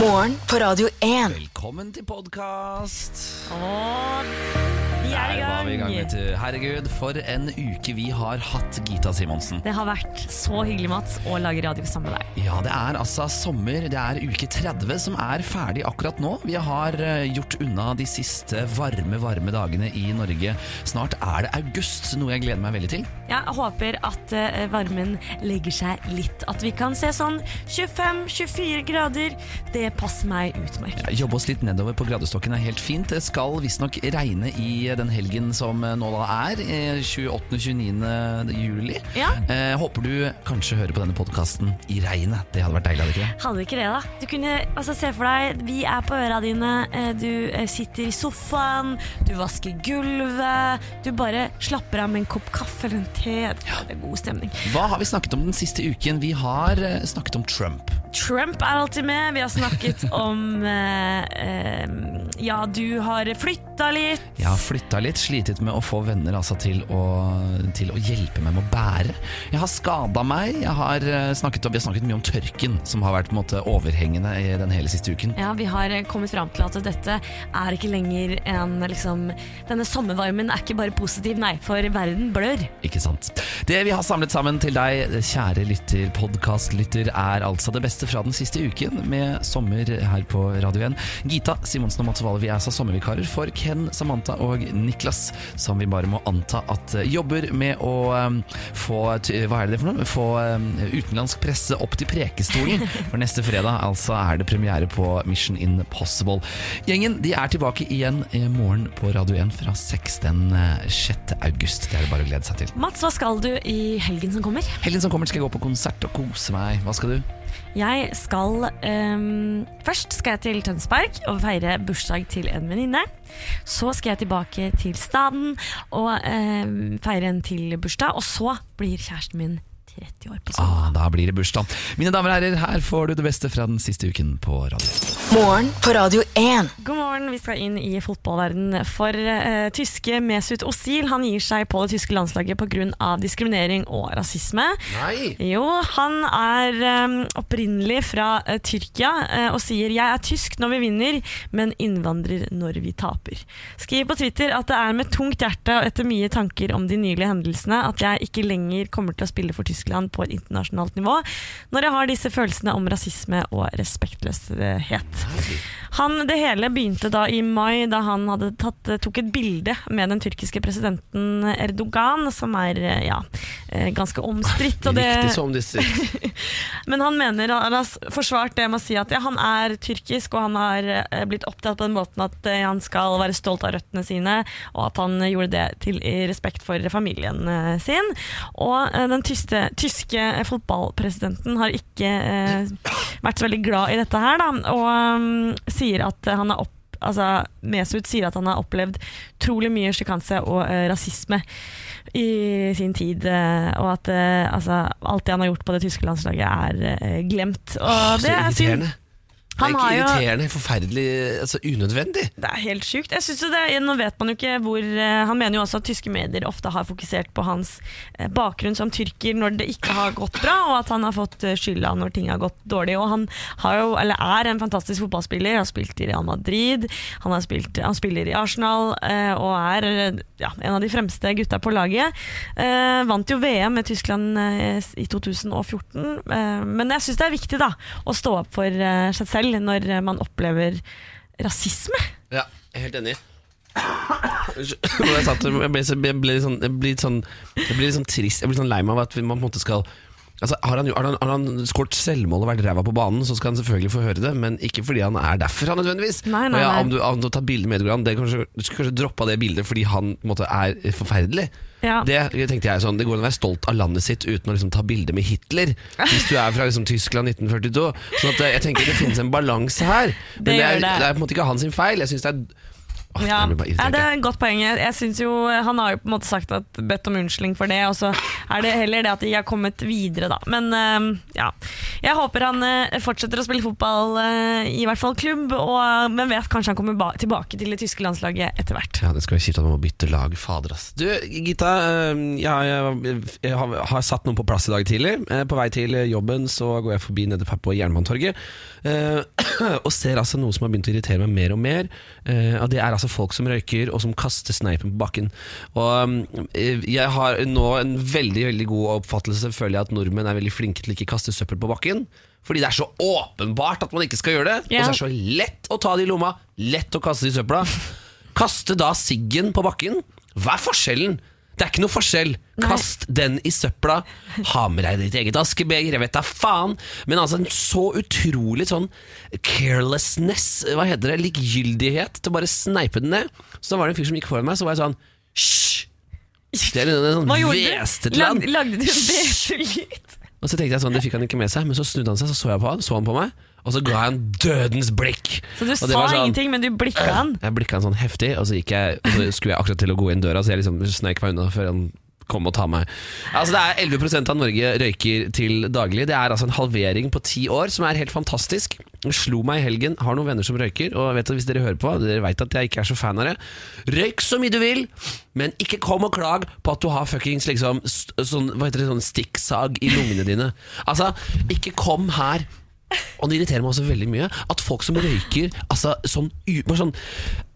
Morgen på Radio 1. Velkommen til podkast. Vi er Der var vi i gang. vet du. Herregud, for en uke vi har hatt, Gita Simonsen. Det har vært så hyggelig, Mats, å lage radio sammen med deg. Ja, det er altså sommer. Det er uke 30 som er ferdig akkurat nå. Vi har eh, gjort unna de siste varme, varme dagene i Norge. Snart er det august, noe jeg gleder meg veldig til. Jeg håper at eh, varmen legger seg litt. At vi kan se sånn 25-24 grader. Det passer meg utmerket. Jobbe oss litt nedover på gradestokken er helt fint. Det skal visstnok regne i den helgen som eh, nå da er, eh, 28.-29. juli. Ja. Eh, håper du kanskje hører på denne podkasten i regnet. Det hadde vært deilig, hadde ikke det? Hadde ikke det, da. Du kunne altså, se for deg, vi er på øra dine, eh, du eh, sitter i sofaen, du vasker gulvet, du bare slapper av med en kopp kaffe eller en te. Det er god stemning. Hva har vi snakket om den siste uken? Vi har eh, snakket om Trump. Trump er alltid med. Vi har snakket om eh, eh, Ja, du har flytta litt. Jeg har flytta litt, slitet med å få venner altså, til, å, til å hjelpe meg med å bære. Jeg har skada meg. Jeg har eh, snakket vi har snakket mye om tørken, som har vært måte, overhengende i den hele siste uken. Ja, Vi har eh, kommet fram til at dette er ikke lenger en liksom Denne sommervarmen er ikke bare positiv, nei, for verden blør. Ikke sant? Det vi har samlet sammen til deg, kjære lytter, podkastlytter, er altså det beste fra den siste uken med sommer her på Radio 1. Gita, Simonsen og Mats Wale, vi er altså sommervikarer for Ken, Samantha og Niklas, som vi bare må anta at eh, jobber med å eh, få Hva er det for noe? Få eh, utenlandsk presse opp til Prekestolen. For neste fredag altså er det premiere på Mission Impossible. Gjengen de er tilbake igjen i morgen på Radio 1 fra 6 den eh, 6. august. Det er det bare å glede seg til. Mats, hva skal du i helgen som kommer? Helgen som kommer skal jeg gå på konsert og kose meg. Hva skal du? Jeg skal um, Først skal jeg til Tønsberg og feire bursdag til en venninne. Så skal jeg tilbake til staden og um, feire en til bursdag. Og så blir kjæresten min 30 år på søndag. Ah, da blir det bursdag. Mine damer og herrer, her får du det beste fra den siste uken på radio. Morgen på Radio 1. God morgen, vi skal inn i fotballverden For eh, tyske Mesut Ozil Han gir seg på det tyske landslaget pga. diskriminering og rasisme. Nei! Jo, han er eh, opprinnelig fra eh, Tyrkia eh, og sier 'jeg er tysk når vi vinner, men innvandrer når vi taper'. Skriver på Twitter at det er med tungt hjerte og etter mye tanker om de nylige hendelsene at jeg ikke lenger kommer til å spille for Tyskland på et internasjonalt nivå, når jeg har disse følelsene om rasisme og respektløshet. Han, det hele begynte da i mai, da han tatt, tok et bilde med den tyrkiske presidenten Erdogan, som er ja, eh, ganske omstridt. det- Riktig som distrikt. men han mener han har forsvart det med å si at ja, han er tyrkisk, og han har eh, blitt opptatt på den måten at eh, han skal være stolt av røttene sine, og at han gjorde det til i respekt for familien sin. Og den tyste, tyske fotballpresidenten har ikke eh, vært så veldig glad i dette her, da, og mm, sier at han har opp Altså, Mesut sier at han har opplevd trolig mye sjikanse og eh, rasisme i sin tid, eh, og at eh, altså, alt det han har gjort på det tyske landslaget, er eh, glemt. Og det er synd. Irriterende. Det er ikke irriterende, forferdelig, altså unødvendig. Det er helt sjukt. Jeg synes det, nå vet man jo ikke hvor eh, Han mener jo også at tyske medier ofte har fokusert på hans eh, bakgrunn som tyrker når det ikke har gått bra, og at han har fått eh, skylda når ting har gått dårlig. Og han har jo, eller er en fantastisk fotballspiller. Har spilt i Real Madrid, han, har spilt, han spiller i Arsenal og er ja, en av de fremste gutta på laget. Vant jo VM med Tyskland i 2014, eh, men jeg syns det er viktig da å stå opp for seg selv når eh, man opplever rasisme. Ja, jeg er helt enig. Jeg, ble litt sånn, sånn, jeg ble litt trist sånn lei meg av at man på en måte skal Altså, har han, har han, har han skåret selvmål og vært ræva på banen, så skal han selvfølgelig få høre det, men ikke fordi han er derfra nødvendigvis. Nei, nei, nei. ja, om, du, om du tar bilde med Erdogan, det kanskje, du skulle kanskje droppa det bildet fordi han måte, er forferdelig. Ja. Det tenkte jeg sånn Det går an å være stolt av landet sitt uten å liksom ta bilde med Hitler. Hvis du er fra liksom, Tyskland 1942. Så at, eh, jeg tenker det finnes en balanse her. Men Det det, er, det. det er på en måte ikke hans feil. Jeg synes det er Ja, jeg ja, det er jeg. et godt poeng. Jeg jeg synes jo, Han har jo på en måte sagt at bedt om unnskyldning for det, og så er det heller det at de har kommet videre, da. Men eh, ja. Jeg håper han eh, fortsetter å spille fotball, eh, i hvert fall klubb, og, men vet kanskje han kommer tilbake til det tyske landslaget etter hvert. Ja, Det skal være kjipt at man må bytte lag. Fader, ass. Du, Gita. Jeg, jeg, jeg har, har satt noen på plass i dag tidlig. Eh, På vei til jobben så går jeg forbi nede på Jernbanetorget. Eh, og ser altså noe som har begynt å irritere meg mer og mer. Eh, og Det er altså folk som røyker og som kaster sneipen på bakken. Og eh, Jeg har nå en veldig veldig god oppfattelse Føler jeg at nordmenn er veldig flinke til ikke kaste søppel på bakken. Fordi det er så åpenbart at man ikke skal gjøre det. Ja. Og så er det så lett å ta det i lomma, lett å kaste det i søpla. Kaste da siggen på bakken. Hva er forskjellen? Det er ikke noe forskjell. Kast den i søpla. Ha med deg ditt eget askebeger. Jeg vet da faen. Men altså en så utrolig sånn carelessness, hva heter det, likegyldighet til å bare sneipe den ned. Så da var det en fyr som gikk foran meg, så var jeg sånn Hysj! Det er en, sånn gjorde land. lagde du en beselyd? Og så tenkte jeg sånn, det fikk han ikke med seg, men så snudde han seg, så så jeg på han, så han på meg, og så ga jeg en dødens blikk. Så du sa sånn- ingenting, men du blikka han? Jeg blikka han sånn heftig, og så, jeg, og så skulle jeg akkurat til å gå inn døra, så jeg liksom snek meg unna før han kom og ta meg. Altså Det er 11% av Norge røyker til daglig. Det er altså en halvering på ti år, som er helt fantastisk. Jeg slo meg i helgen. Har noen venner som røyker, og vet at hvis dere hører på, dere vet at jeg ikke er så fan av det. Røyk så mye du vil, men ikke kom og klag på at du har fuckings liksom sånn, hva heter det, sånn stikksag i lungene dine. Altså, ikke kom her og det irriterer meg også veldig mye at folk som røyker altså, sånn, sånn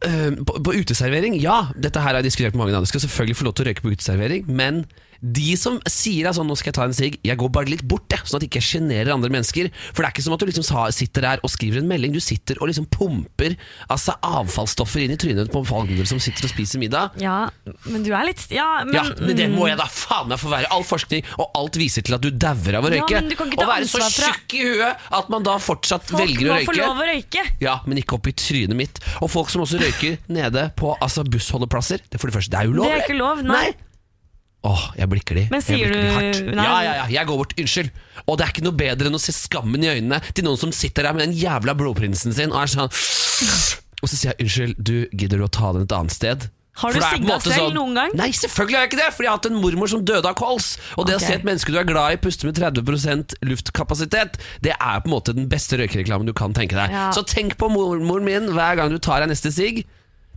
øh, på, på uteservering Ja, dette her har jeg diskutert med mange andre. Skal selvfølgelig få lov til å røyke på uteservering, men de som sier at sånn, nå skal jeg ta en sigg, jeg går bare litt bort, jeg, sånn at jeg ikke sjenerer andre mennesker. For det er ikke som at du liksom sitter der og skriver en melding, du sitter og liksom pumper altså, avfallsstoffer inn i trynet på folk som sitter og spiser middag. Ja, men du er litt Ja, men, Ja, men det må jeg da faen meg få være. All forskning og alt viser til at du dauer av å Ja, røyke. ta Å være så tjukk i huet at man da fortsatt Folk velger å røyke. Folk må få lov å røyke. Ja, men ikke opp i trynet mitt. Og folk som også røyker nede på altså, bussholdeplasser. Det, for det første, det er Det er ikke lov, nei. Åh, jeg blikker de. Men sier du- nei? Ja, ja, ja, jeg går bort. Unnskyld. Og det er ikke noe bedre enn å se skammen i øynene til noen som sitter der med den jævla blodprinsen sin og er sånn Og så sier jeg unnskyld, du gidder du å ta den et annet sted? Har du måte selv sånn- noen gang? Nei, selvfølgelig har jeg ikke det! Fordi jeg har hatt en mormor som døde av kols. Og det okay. å se et menneske du er glad i puste med 30% luftkapasitet, det er på en måte den beste røykereklamen du kan tenke deg. Ja. Så tenk på mormoren min hver gang du tar deg neste sigg.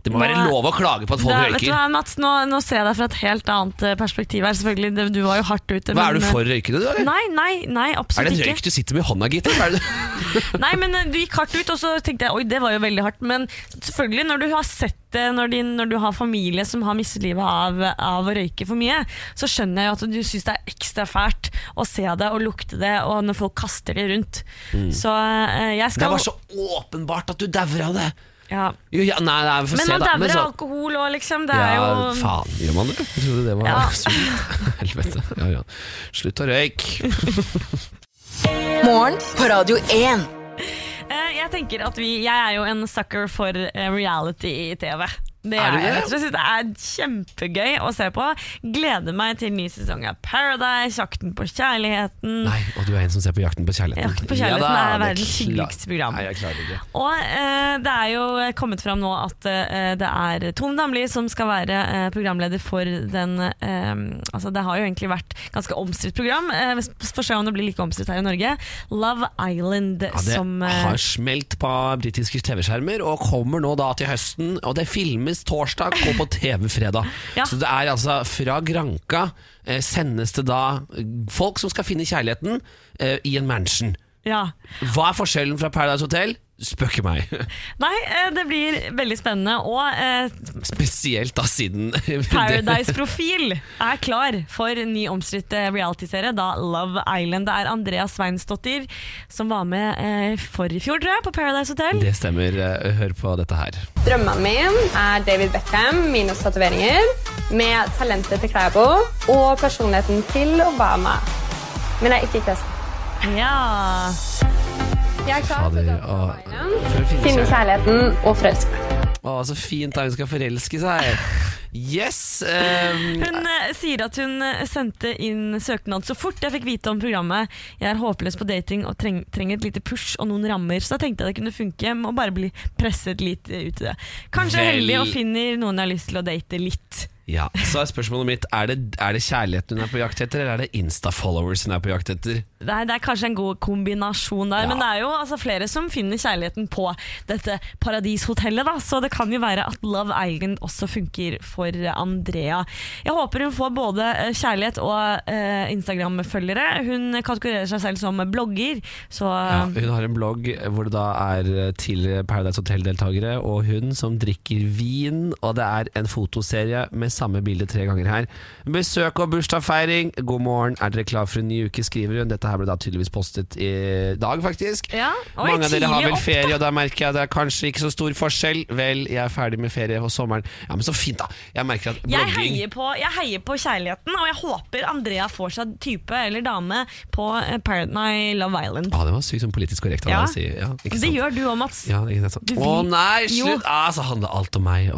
Det må Nå- være lov å klage på at folk Da, vet du røyker. hva, Mats, nå, nå ser jeg deg fra et helt annet eh, perspektiv her. Selvfølgelig, Du var jo hardt ute. Hva er men, du eh, for røykende, du? eller? Nei, nei, nei, Er det en røyk du sitter med i hånda, gitt? er Nei, men eh, Du gikk hardt ut, og så tenkte jeg oi, det var jo veldig hardt. Men selvfølgelig, når du har sett det, når, din, når du har familie som har mistet livet av, av å røyke for mye, så skjønner jeg jo at du syns det er ekstra fælt å se det og lukte det, og når folk kaster det rundt. Så eh, jeg skal Det var så åpenbart at du dauer av det. Ja. Jo, ja, nei, nei, vi får Men se, man da. dauer så- av alkohol òg, liksom. Det ja, er jo faen, gjør man det? Jeg trodde det var Ja. sunt. Helvete. Ja, ja. Slutt å røyke. Morgen på Radio 1. Eh, Jeg tenker at vi, jeg er jo en sucker for eh, reality-TV. Det Er er, det? Jeg det er kjempegøy å se på. Gleder meg til ny sesong av Paradise, Jakten på kjærligheten. Nei, og du er en som ser på Jakten på kjærligheten. Jakten på kjærligheten da, er det verdens hyggeligste program. Nei, jeg klarer ikke. Og eh, det er jo kommet fram nå at eh, det er Tom Damli som skal være eh, programleder for den eh, Altså Det har jo egentlig vært ganske omstridt program. Eh, vi får se om det blir like omstridt her i Norge. Love Island Ja, det som eh, har smelt på britiske TV-skjermer og kommer nå da til høsten. Og det filmes torsdag og på TV fredag. Ja. Så det er altså fra Granka eh, sendes det da folk som skal finne kjærligheten eh, i en mansion. Ja. Hva er forskjellen fra Paradise Hotel? Spøk ikke meg. Nei, eh, det blir veldig spennende. Og eh, Spesielt da siden Paradise-profil er klar for ny omstridt eh, realityserie, da Love Island. Det er Andrea Sveinsdottir som var med eh, for i fjor, tror jeg, på Paradise Hotel. Det stemmer. Eh, Hør på dette her. Drømmene mine er David Beckham, minus tatoveringer, med talentet til Klæbo og personligheten til Obama. Men jeg er ikke kristen. Ja. Jeg er klar for å finne kjærligheten og forelske meg. Å, så fint da hun skal forelske seg. Yes! Um, Hun eh, sier at hun eh, sendte inn søknad så fort jeg fikk vite om programmet. Jeg er håpløs på dating og treng, trenger et lite push og noen rammer. Så da tenkte jeg det kunne funke med å bare bli presset litt ut i det. Kanskje Vel- heldig og finner noen jeg har lyst til å date litt. Ja, Så er spørsmålet mitt Er det, er det kjærligheten hun er på jakt etter, eller er det Insta-followers hun er på jakt etter? Det er, det er kanskje en god kombinasjon der, Ja. men det er jo altså, flere som finner kjærligheten på dette paradishotellet, da, så det kan jo være at Love Island også funker for Andrea. Jeg håper hun får både eh, kjærlighet og eh, Instagram-følgere. Hun kategorerer seg selv som blogger, så Ja, hun har en blogg hvor det da er tidligere Paradise Hotel-deltakere og hun som drikker vin, og det er en fotoserie med samme bilde tre ganger her. Besøk og bursdagsfeiring, god morgen, er dere klar for en ny uke, skriver hun. Dette her ble da tydeligvis postet i dag, faktisk. Ja, oi, Mange av dere har vel opp, ferie, og da merker jeg det er kanskje ikke så stor forskjell. Vel, jeg er ferdig med ferie og sommeren. Ja, men så fint, da. Jeg merker at jeg heier, på, jeg heier på kjærligheten, og jeg håper Andrea får seg type eller dame på Parent Parad- Love Island. ah, Det var sykt sånn politisk korrekt av Ja. deg å si. Ja, ikke Det sant? gjør du òg, Mats. Ja, ikke sant. Du Å nei, slutt! Ah, så handler alt om meg.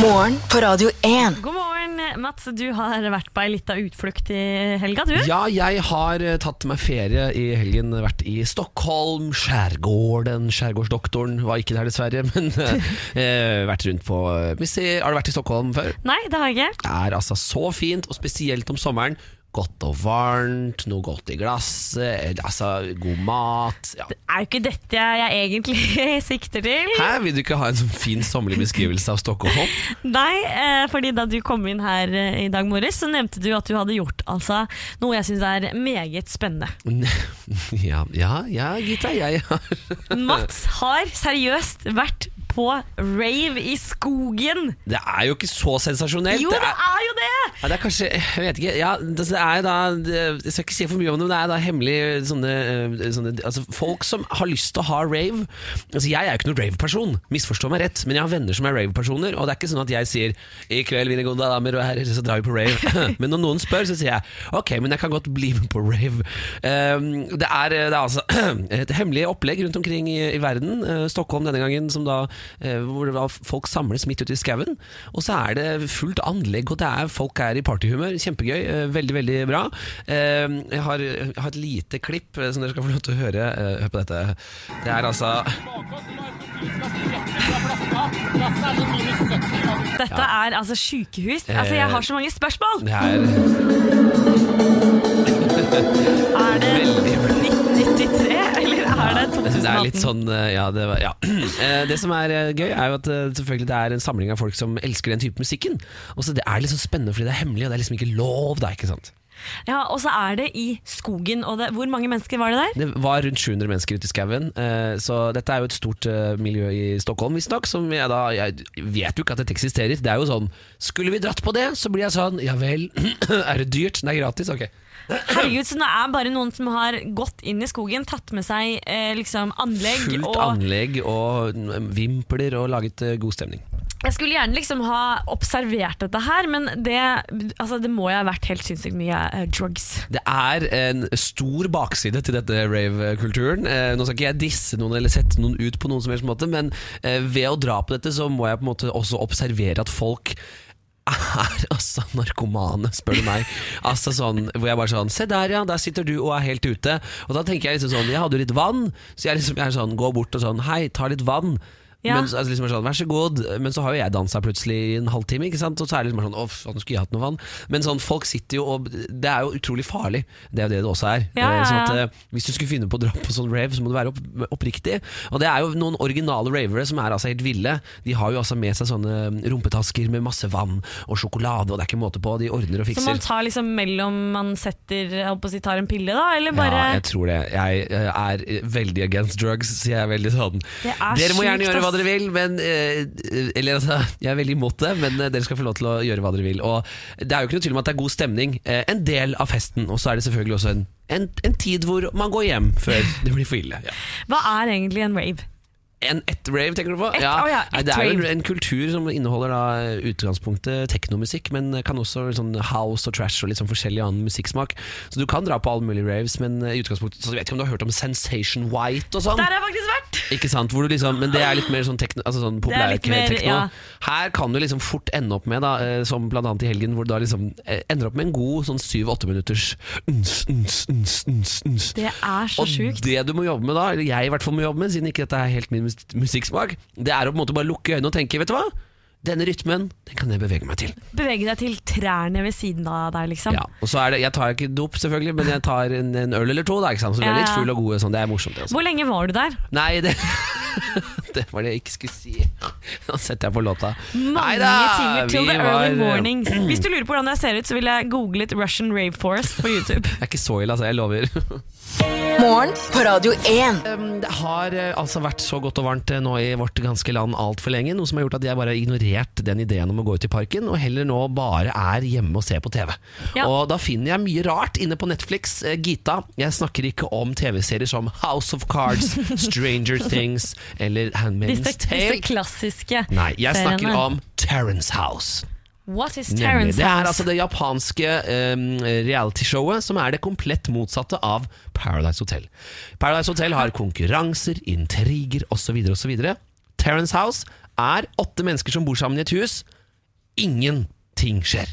Morgen på Radio 1. God morgen, Mats. Du har vært på ei lita utflukt i helga, du? Ja, jeg har eh, tatt meg ferie i helgen. Vært i Stockholm, skjærgården. Skjærgårdsdoktoren var ikke der, dessverre. Men eh, vært rundt på eh, museer. Har du vært i Stockholm før? Nei, det har jeg ikke. Det er altså så fint, og spesielt om sommeren. Godt og varmt, noe godt i glasset, eh, altså god mat. Ja. Det er jo ikke dette jeg egentlig sikter til. Hæ, vil du ikke ha en sånn fin sommerlig beskrivelse av Stockholm? Nei, eh, fordi da du kom inn her eh, i dag morges, så nevnte du at du hadde gjort altså, noe jeg syns er meget spennende. Ja, ja, ja Gita, jeg har Mats har seriøst vært på rave i skogen. Det er jo ikke så sensasjonelt. Jo, Det det er- er jo det! Ja, det er kanskje Jeg vet ikke. Ja, det er da Jeg skal ikke si for mye om det, men det er da hemmelig sånne, eh, sånne altså Folk som har lyst til å ha rave. Altså Jeg er jo ikke noen rave-person, misforstå meg rett, men jeg har venner som er rave-personer. Og det er ikke sånn at jeg sier 'i kveld, mine gode damer og herrer, så drar vi på rave'. men når noen spør, så sier jeg 'ok, men jeg kan godt bli med på rave'. Um, det, er, det er altså et hemmelig opplegg rundt omkring i, i verden. Eh, Stockholm denne gangen, som da, eh, hvor folk samles midt ute i skauen. Og så er det fullt anlegg, og det er, folk er i partyhumør. Kjempegøy. eh, veldig, veldig bra. Eh, jeg, har, jeg har et lite klipp eh, som dere skal få lov til å høre. Eh, hør på dette. Det er altså Dette er altså sykehus. Altså, jeg har så mange spørsmål. Det er Er det 1993, eller er det 2018? Det er litt sånn eh, Ja, det, var, ja. Eh, det som er eh, gøy, er jo at selvfølgelig det er en samling av folk som elsker den type musikken. Og så Det er litt så spennende fordi det er hemmelig, og det er liksom ikke lov. da, ikke sant? Ja, Og så er det i skogen. Og det, hvor mange mennesker var det der? Det var rundt 700 mennesker ute i skauen, eh, så dette er jo et stort eh, miljø i Stockholm, visstnok. Som jeg da Jeg vet jo ikke at dette eksisterer. Det er jo sånn Skulle vi dratt på det, så blir jeg sånn Ja vel, er det dyrt? Er gratis? Ok. Herregud, så det er bare noen som har gått inn i skogen, tatt med seg eh, liksom anlegg Fullt og anlegg og vimpler og laget eh, god stemning. Jeg skulle gjerne liksom ha observert dette her, men det, altså, det må jo ha vært helt sinnssykt mye eh, drugs. Det er en stor bakside til dette rave-kulturen. Eh, nå skal ikke jeg disse noen eller sette noen ut på noen som helst måte, men eh, ved å dra på dette så må jeg på en måte også observere at folk er altså narkomane, spør du meg. Altså sånn, hvor jeg bare sånn Se der, ja, der sitter du og er helt ute. Og da tenker jeg liksom sånn Jeg hadde jo litt vann, så jeg, liksom, jeg er sånn, går bort og sånn Hei, ta litt vann. Ja. Men, så- altså, liksom sånn, Vær så god. Men så har jo jeg dansa plutselig i en halvtime, ikke sant? og så er det liksom sånn Åh, nå skulle jeg hatt noe vann? Men sånn, folk sitter jo og Det er jo utrolig farlig. Det er jo det det også er. Ja, ja, Eh, Sånn at, eh, hvis du skulle finne på å dra på sånn rave, så må du være opp, oppriktig. Og det er jo noen originale ravere som er altså helt ville. De har jo altså med seg sånne rumpetasker med masse vann og sjokolade, og det er ikke måte på. De ordner og fikser. Så man tar liksom mellom man setter jeg holdt på å si, tar en pille, da? Eller bare Ja, jeg tror det. Jeg eh, er veldig against drugs, sier jeg veldig sånn Det er Dere må gjerne gjøre hva. Dere vil, men eh, Eller altså, jeg er veldig imot det, men eh, dere skal få lov til å gjøre hva dere vil. Og det er jo ikke noe tvil om at det er god stemning. eh, En del av festen, og så er det selvfølgelig også en, en, en tid hvor man går hjem før det blir for ille. Ja. Hva er egentlig en rave? En ett rave, tenker du på? Et, ja. Oh ja, Nei, det er jo en kultur som inneholder da utgangspunktet teknomusikk, men kan også sånn house og trash og litt sånn forskjellig annen musikksmak. Så du kan dra på alle mulige raves, men i utgangspunktet Så jeg vet ikke om du har hørt om Sensation White og sånn? Der har jeg faktisk vært! Ikke sant, liksom, Men det er litt mer sånn, tekno, altså sånn populærtekno. ja. Her kan du liksom fort ende opp med, da, eh, som blant annet i helgen, hvor du da liksom eh, ender opp med en god sånn syv-åtte minutters uns, uns, uns. Det er så sjukt. Og det du må jobbe med da, eller jeg i hvert fall må jobbe med, siden ikke dette er helt min musikksmak, det er å på en måte bare lukke øynene og tenke, vet du hva? Denne rytmen den kan jeg bevege meg til. Bevege deg til trærne ved siden av deg, liksom. Ja, og så er det, Jeg tar ikke dop, selvfølgelig, men jeg tar en, en øl eller to. Da, ikke sant? Så blir jeg litt full og god. Sånn. Det er morsomt. Det, også. Hvor lenge var du der? Nei, det, det var det jeg ikke skulle si. Nå setter jeg på låta. Mange timer til vi the early var- mornings. Hvis du lurer på hvordan jeg ser ut, så vil jeg googlet Russian Rave Forest på YouTube. Det er ikke så ille, altså. Jeg lover. Morgen på Radio 1. Um, Det har eh, altså vært så godt og varmt eh, nå i vårt ganske land altfor lenge, noe som har gjort at jeg bare har ignorert den ideen om å gå ut i parken, og heller nå bare er hjemme og ser på TV. Ja. Og da finner jeg mye rart inne på Netflix. Eh, Gita, jeg snakker ikke om TV-serier som House of Cards, Stranger Things eller Handmaid's Disse, disse Tale. klassiske Nei, jeg snakker om Terrence House. What is Terence House? Det er altså det japanske um, realityshowet som er det komplett motsatte av Paradise Hotel. Paradise Hotel har konkurranser, intriger osv. osv. Terrence House er åtte mennesker som bor sammen i et hus. Ingenting skjer.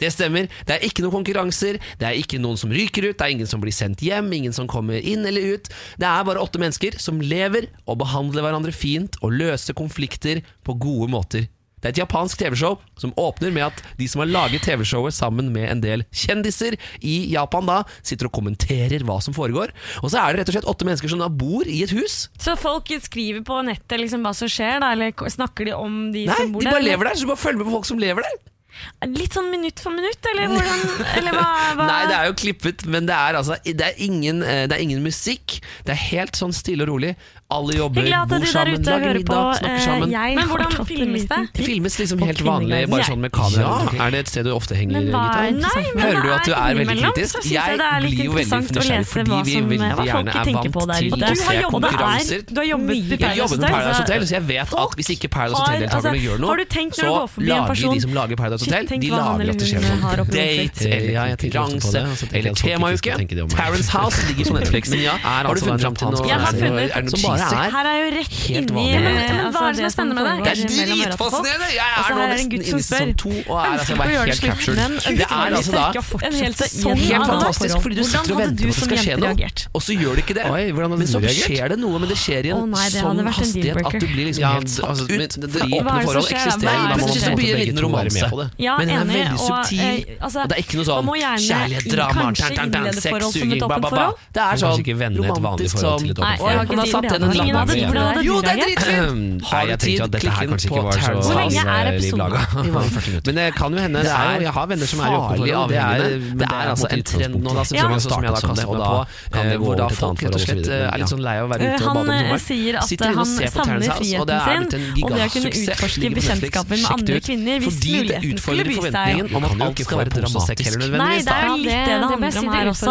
Det stemmer. Det er ikke noen konkurranser, det er ikke noen som ryker ut, det er ingen som blir sendt hjem, ingen som kommer inn eller ut. Det er bare åtte mennesker som lever og behandler hverandre fint og løser konflikter på gode måter. Det er et japansk TV-show som åpner med at de som har laget TV-showet sammen med en del kjendiser i Japan, da sitter og kommenterer hva som foregår. Og så er det rett og slett åtte mennesker som da bor i et hus. Så folk skriver på nettet liksom hva som skjer, da, eller snakker de om de Nei, som bor de der? bare eller? lever der, så du bare følger med på folk som lever der. Litt sånn minutt for minutt, eller hvordan? Eller hva, hva? Nei, det er jo klippet, men det er altså Det er ingen, eh, det er ingen musikk. Det er helt sånn stille og rolig. Alle jobber, bor sammen, lager middag, snakker eh, sammen. jeg Men hvordan filmes det? Det filmes liksom helt vanlig, bare sånn med kamera. Ja. Er det et sted du ofte henger, gitar? Nei, men Hører du at du er veldig kritisk? Jeg det er litt blir jo veldig interessant å nysgjerrig, lese fordi hva, vi som, veldig hva gjerne folk er tenker på vant der til ute. å Du har se jobbet, konkurranser. du har jobbet med Paradise Hotel, så jeg vet at hvis ikke Paradise Hotel-deltakerne altså, gjør noe, har du tenkt når så lager de som lager Paradise Hotel, de lager at det skjer opplevd date eller på konkurranse eller temauke. Terrence House ligger på Netflix. Har du funnet den fram til noe? Er det er cheesy? er Her er jo rett Helt inni vanlig. Men- men altså, hva er det som er spennende med det? Det er dritfascinerende! Jeg er nå en nesten inne som i sesong to og er altså bare å helt captured. Det er altså da en helt sånn Helt fantastisk, fordi du sitter og venter du på at det som skal skje noe, reagert? og så gjør det ikke det. Oi, hvordan hadde Men du så reagert? skjer det noe, men det skjer i en Å sånn hastighet at du blir liksom helt satt altså, ut. åpne forhold eksisterer, men så blir det en liten romanse. Men den er veldig subtil. eh, altså, og det er ikke noe sånn kjærlighet, drama, forhold sexsuging, ba, ba, ba. Det er sånn ikke vende et vanlig romantisk som til han har satt en Ingen hadde- med- hvordan hadde Jo, det er dritfint! Nei, jeg tenkte at dette her kanskje ikke var så Hvor lenge er episoden? laga. I mange 40 minutter. Men det kan jo hende Det det er, Jeg har venner som er i forhold. Det er, det det altså en trend nå, da, som, Ja. som jeg da kaster meg på. eh, det Hvor da folk rett og slett eh, er litt sånn lei av å være Eh, ute og Han bade om eh, sommeren. Sitter inne og han ser på Terence House, og friheten det er blitt en og det gigasuksess. utforske Ligger på Netflix. bekjentskapen med Sjekk det andre ut. kvinner hvis Fordi det muligheten skulle utfordrer by seg. forventningen om at alt skal være dramatisk. Nei, det er litt det det det handler om her også.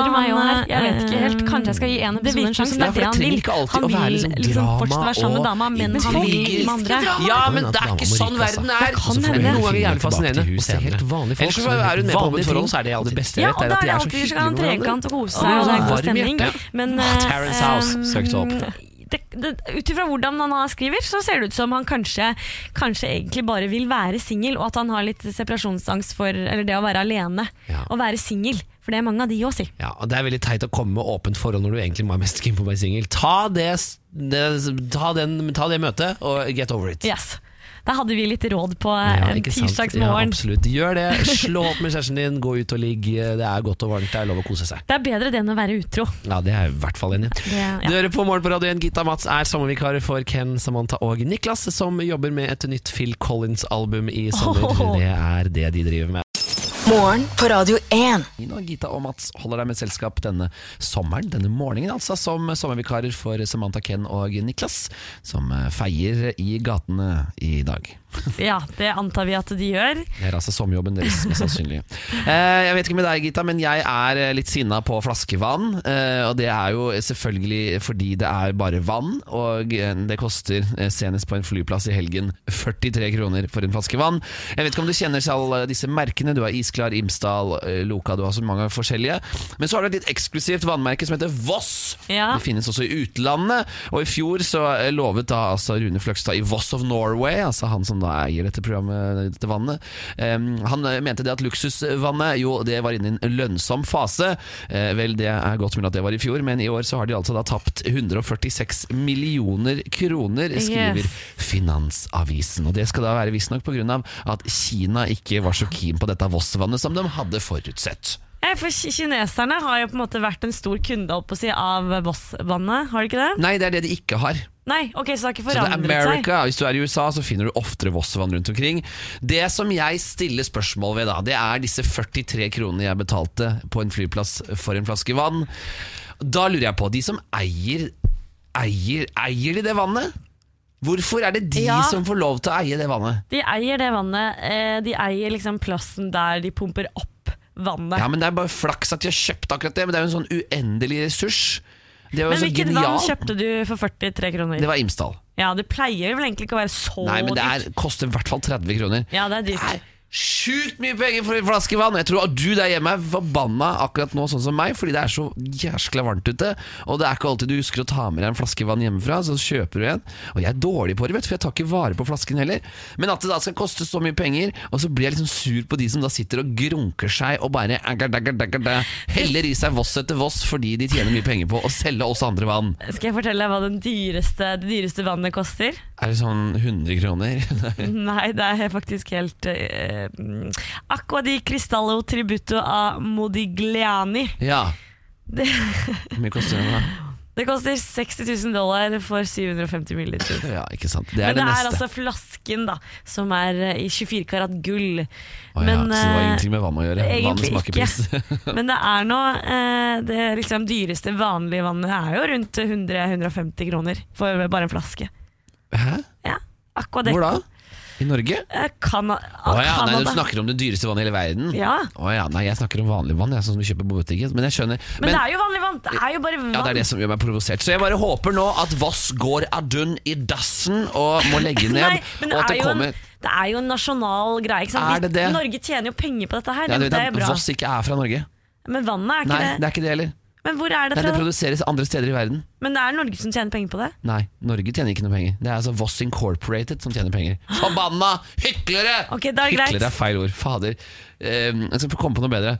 Jeg vet ikke helt, eh, kanskje jeg skal gi en Det episode en sjanse. det er for det det han trenger ikke alltid å være liksom liksom drama fortsatt være sammen med og dama, men han vil elsker med andre. Ja, men det er ikke sånn altså. verden er. Det kan Så får hende. noen ganger jævlig fascinerende. Og se helt vanlige folk. Ellers så er hun med på ting. forhold, så er det alltid beste jeg Ja, vet, og er da at er de det er så alltid hyggelige med hverandre. trekant og kose seg, og det er god stemning. Men Ah, Terrence House. eh, Søkte opp. Ut ifra hvordan han skriver, så ser det ut som han kanskje, kanskje egentlig bare vil være singel, og at han har litt separasjonsangst for Eller det å være alene. Ja. Å være singel. For det er mange av de òg, si. Ja, og Det er veldig teit å komme med åpent forhold når du egentlig er mest keen på å være singel. Ta, det- det- ta, den- ta det møtet og get over it. Yes. Da hadde vi litt råd på Ja, en ikke sant? Ja, absolutt. Gjør det. Slå opp med kjæresten din, gå ut og ligg. Det er godt og varmt, det er lov å kose seg. det er bedre det enn å være utro. Ja, Det er jeg i hvert fall enig i. Ja. Du hører på Morgen på Radio 1. Gitta Mats er sommervikarer for Ken, Samantha og Niklas, som jobber med et nytt Phil Collins-album i sommer. Oh. Det er det de driver med. Morgen på Radio 1. Nina, Gita og Mats holder deg med selskap denne sommeren, denne morgenen altså, som sommervikarer for Samantha, Ken og Niklas, som eh, feier i gatene i dag. ja, det antar vi at de gjør. Det er altså sommerjobben deres, mest sannsynlig. Eh, jeg vet ikke med deg, Gita, men jeg er eh, litt sinna på flaskevann. Eh, og det er jo selvfølgelig fordi det er bare vann, og det koster senest på en flyplass i helgen 43 kroner for en flaske vann. Jeg vet ikke om du kjenner til alle disse merkene. Du har Isklar, Imsdal, Loka, du har så mange forskjellige. Men så har du et litt eksklusivt vannmerke som heter Voss. Ja. Det finnes også i utlandet. Og i fjor så lovet da altså Rune Fløgstad i Voss of Norway, altså han som han da eier dette programmet, dette vannet. Han eh, mente det at luksusvannet jo, det var inne i en lønnsom fase. Eh, vel, det er godt mulig at det var i fjor, men i år så har de altså da tapt 146 millioner kroner, skriver Yes. Finansavisen. Og det skal da være visstnok pga. at Kina ikke var så keen på dette Voss-vannet som de hadde forutsett. For kineserne har jo på en måte vært en stor kunde opp å si, av Voss-vannet, har de ikke det? Nei, det er det de ikke har. Nei, ok, så det har ikke Så det er forandret seg. America. Hvis du er i USA, så finner du oftere Voss-vann rundt omkring. Det som jeg stiller spørsmål ved, da, det er disse 43 kronene jeg betalte på en flyplass for en flaske vann. Da lurer jeg på, de som eier Eier, eier de det vannet? Hvorfor er det de Ja. som får lov til å eie det vannet? De eier det vannet, eh, de eier liksom plassen der de pumper opp vannet. Ja, men Det er bare flaks at de har kjøpt akkurat det, men det er jo en sånn uendelig ressurs. Det var Men så hvilket vann kjøpte du for 43 kroner? Det var Imsdal. Ja, Det pleier vel egentlig ikke å være så Nei, men det er, koster i hvert fall 30 kroner. Ja, det er Det er sjukt mye penger for en flaske vann. Jeg tror at du der hjemme er forbanna akkurat nå, sånn som meg, fordi det er så jæskla varmt ute. Og det er ikke alltid du husker å ta med deg en flaske vann hjemmefra, så kjøper du en. Og jeg er dårlig på det, vet du, for jeg tar ikke vare på flasken heller. Men at det da skal koste så mye penger, og så blir jeg liksom sur på de som da sitter og grunker seg og bare heller i seg Voss etter Voss fordi de tjener mye penger på å selge oss andre vann. Skal jeg fortelle deg hva den dyreste, det dyreste vannet koster? Er det sånn 100 kroner? Nei, det er faktisk helt eh, Acqua di cristallo tributo a Modigliani. ja. Det, Hvor mye koster den da? det koster 60 000 dollar for 750 milliliter. Ja, ikke sant. Det er Men det, det er altså flasken, da, som er eh, i 24 karat gull. Oh, ja, Men, så det var eh, ingenting med vann å gjøre. Egentlig ikke. Men det er nå eh, Det liksom dyreste vanlige vannet er jo rundt 100-150 kroner for bare en flaske. Hæ? Ja, Aquadeco. Hvor da? I Norge? Eh, Cana ja, nei, du snakker om det dyreste vannet i hele verden? Ja. Å ja, nei, jeg snakker om vanlig vann, jeg, sånn som vi kjøper på butikken. Men jeg skjønner. Men, det er jo vanlig vann! Det er jo bare vann. ja, det er det som gjør meg provosert. Så jeg bare håper nå at Voss går adun i dassen og må legge ned. Nei, men det og at det en, kommer det er jo en nasjonal greie. Er det det? Norge tjener jo penger på dette her. ja, det, det er bra. Voss ikke er fra Norge. Men vannet er ikke Nei, det. det er ikke det heller. Men hvor er det Nei, det produseres andre steder i verden. Men det er Norge som tjener penger på det. Nei, Norge tjener ikke noe penger. Det er altså Voss Incorporated som tjener penger. Forbanna hyklere! Ok, det er greit. Hyklere er feil ord. Fader. Uh, jeg skal komme på noe bedre.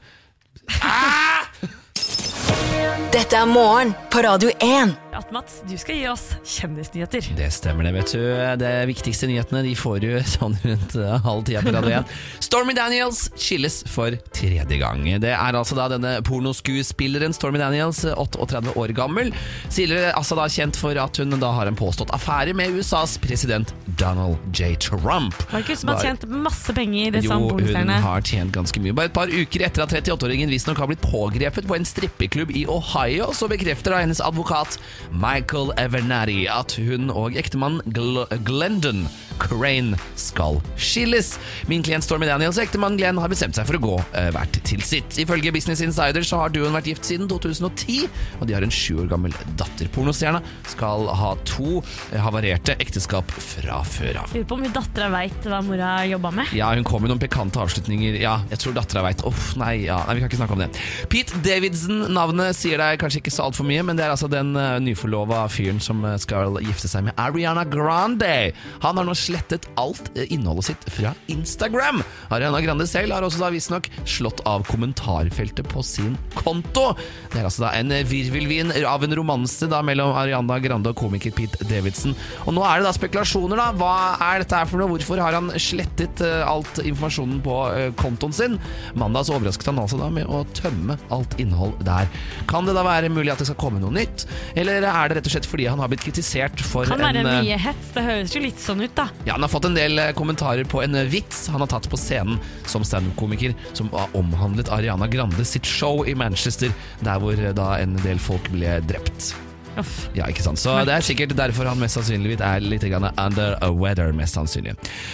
Dette er morgen på Radio 1. At Mats, du skal gi oss kjendisnyheter. Det stemmer det, vet du. De viktigste nyhetene de får du sånn rundt eh, halv tida på Radio 1. Stormy Daniels skilles for tredje gang. Det er altså da denne pornoskuespilleren Stormy Daniels, eh, 38 år gammel. Tidligere altså da kjent for at hun da har en påstått affære med USAs president Donald J. Trump. Var det ikke hun som har tjent masse penger jo, hun har tjent ganske mye. Bare et par uker etter at 38-åringen visstnok har blitt pågrepet på en strippeklubb i Ohio, så bekrefter da hennes advokat Michael Evernati at hun og ektemannen Gl Glendon Crane skal skilles. Min klient Stormy Daniels og ektemann Glenn har bestemt seg for å gå eh, hvert til sitt. Ifølge Business Insider så har duoen vært gift siden 2010, og de har en sju år gammel datter. Pornostjerna skal ha to eh, havarerte ekteskap fra før av. Lurer på om dattera veit hva mora jobba med. Ja, hun kom med noen pikante avslutninger. Ja, jeg tror dattera veit. Uff, nei, ja. nei, vi kan ikke snakke om det. Pete Davidson, navnet sier deg kanskje ikke så altfor mye, men det er altså den uh, nyforlova fyren som eh, skal gifte seg med Ariana Grande. Han har nå slettet alt eh, innholdet sitt fra Instagram. Ariana Grande selv har også da visstnok slått av kommentarfeltet på sin konto. Det er altså da en virvelvin av en romanse da mellom Ariana Grande og komiker Pete Davidson. Og nå er det da spekulasjoner, da. Hva er dette her for noe? Hvorfor har han slettet eh, alt informasjonen på eh, kontoen sin? Mandag så overrasket han altså da med å tømme alt innhold der. Kan det da være mulig at det skal komme noe nytt? Eller er det rett og slett fordi han har blitt kritisert for Kan være en eh, mye hets. Det høres jo litt sånn ut, da. Ja, Han har fått en del eh, kommentarer på en eh, vits han har tatt på scenen som standup-komiker, som har omhandlet Ariana Grande sitt show i Manchester, der hvor eh, da en del folk ble drept. Ja, ikke sant? Så det er sikkert derfor han mest sannsynligvis er litt under a weather, mest sannsynlig.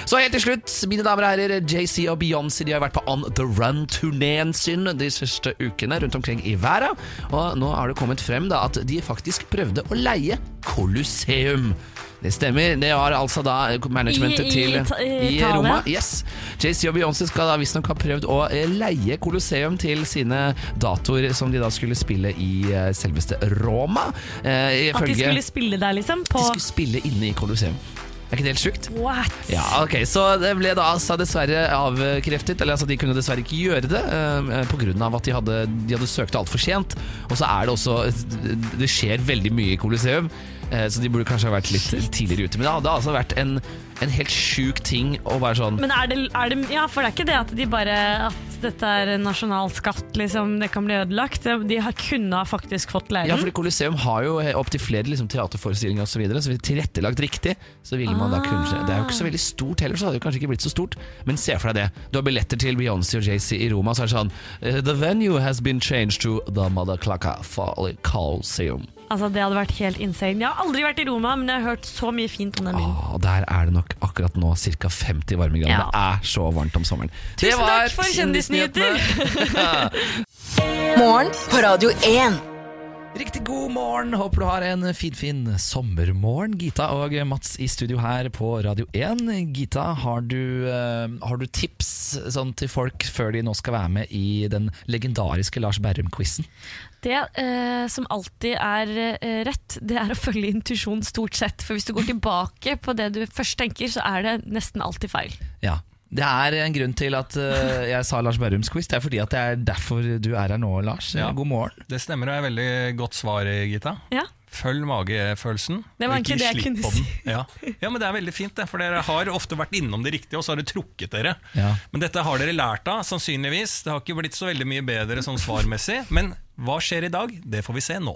Så helt til slutt, mine damer og herrer, JC og Beyoncé de har vært på On The Run-turneen sin de siste ukene rundt omkring i verden. Og nå har det kommet frem da at de faktisk prøvde å leie Colosseum. Det stemmer. Det var altså da managementet I- i til i Roma. Yes. JC og Beyoncé skal da visstnok ha prøvd å eh, leie Colosseum til sine datoer som de da skulle spille i eh, selveste Roma. Eh, At de skulle spille der, liksom? På de skulle spille inne i Colosseum. Er ikke det helt sjukt? What? Ja, ok, Så det ble da altså dessverre avkreftet. Eller altså De kunne dessverre ikke gjøre det eh, pga. at de hadde, de hadde søkt altfor sent. Og så er det også Det skjer veldig mye i Coliseum, eh, så de burde kanskje ha vært litt tidligere ute. Men det hadde altså vært en, en helt sjuk ting å være sånn Men er det, er det Ja, for det er ikke det at de bare At dette er en nasjonalskatt, liksom, det kan bli ødelagt. De har, kunne faktisk fått leiren. Ja, for Coliseum har jo opptil flere liksom, teaterforestillinger osv. Så, videre, så tilrettelagt riktig, så ville man da kunne Det er jo ikke så veldig stort heller, så hadde det kanskje ikke blitt så stort. Men se for deg det. Du har billetter til Beyoncé og Jay-Z i Roma, så er det sånn eh, The venue has been changed to the Mother Clacca Coliseum. Altså, det hadde vært helt insane. Jeg har aldri vært i Roma, men jeg har hørt så mye fint om den byen. Åh, der er det nok akkurat nå ca. 50 varmegrader. Ja. Det er så varmt om sommeren. Tusen takk for kjendisnyheter! Morgen på Radio 1. Riktig god morgen. Håper du har en finfin fin sommermorgen. Gita og Mats i studio her på Radio 1. Gita, har du, eh, har du tips sånn, til folk før de nå skal være med i den legendariske Lars Berrum-quizen? Det eh, som alltid er eh, rett, det er å følge intuisjon stort sett. For hvis du går tilbake på det du først tenker, så er det nesten alltid feil. Ja. Det er en grunn til at uh, jeg sa Lars Berrums quiz. Det er fordi at det er derfor du er her nå, Lars. Ja. God morgen. Det stemmer og er veldig godt svar, Gita. Ja. Følg magefølelsen. Det var ikke egentlig det jeg kunne si. Ja. ja, men det er veldig fint, det, for dere har ofte vært innom det riktige, og så har det trukket dere. Ja. Men dette har dere lært av, sannsynligvis. Det har ikke blitt så veldig mye bedre sånn svarmessig. Men hva skjer i dag? Det får vi se nå.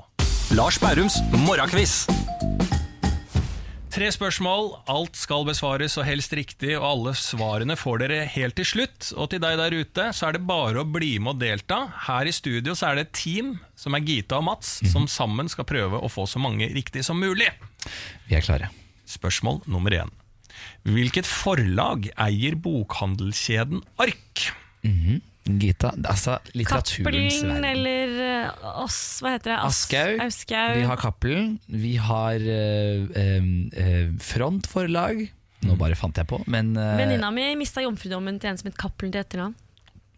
Lars Bærums morgenquiz. Tre spørsmål, alt skal besvares og helst riktig, og alle svarene får dere helt til slutt. Og til deg der ute, så er det bare å bli med og delta. Her i studio så er det et team, som er Gita og Mats, som sammen skal prøve å få så mange riktig som mulig. Vi er klare. Spørsmål nummer én. Hvilket forlag eier bokhandelskjeden Ark? Gita, altså litteraturens Cappelen verden. eller eh, oss, hva heter det? Aschehoug. Vi har Cappelen, vi har eh, eh, Frontforlag. Nå bare fant jeg på, men eh, Venninna mi mista jomfrudommen til en som het Cappelen til etternavn.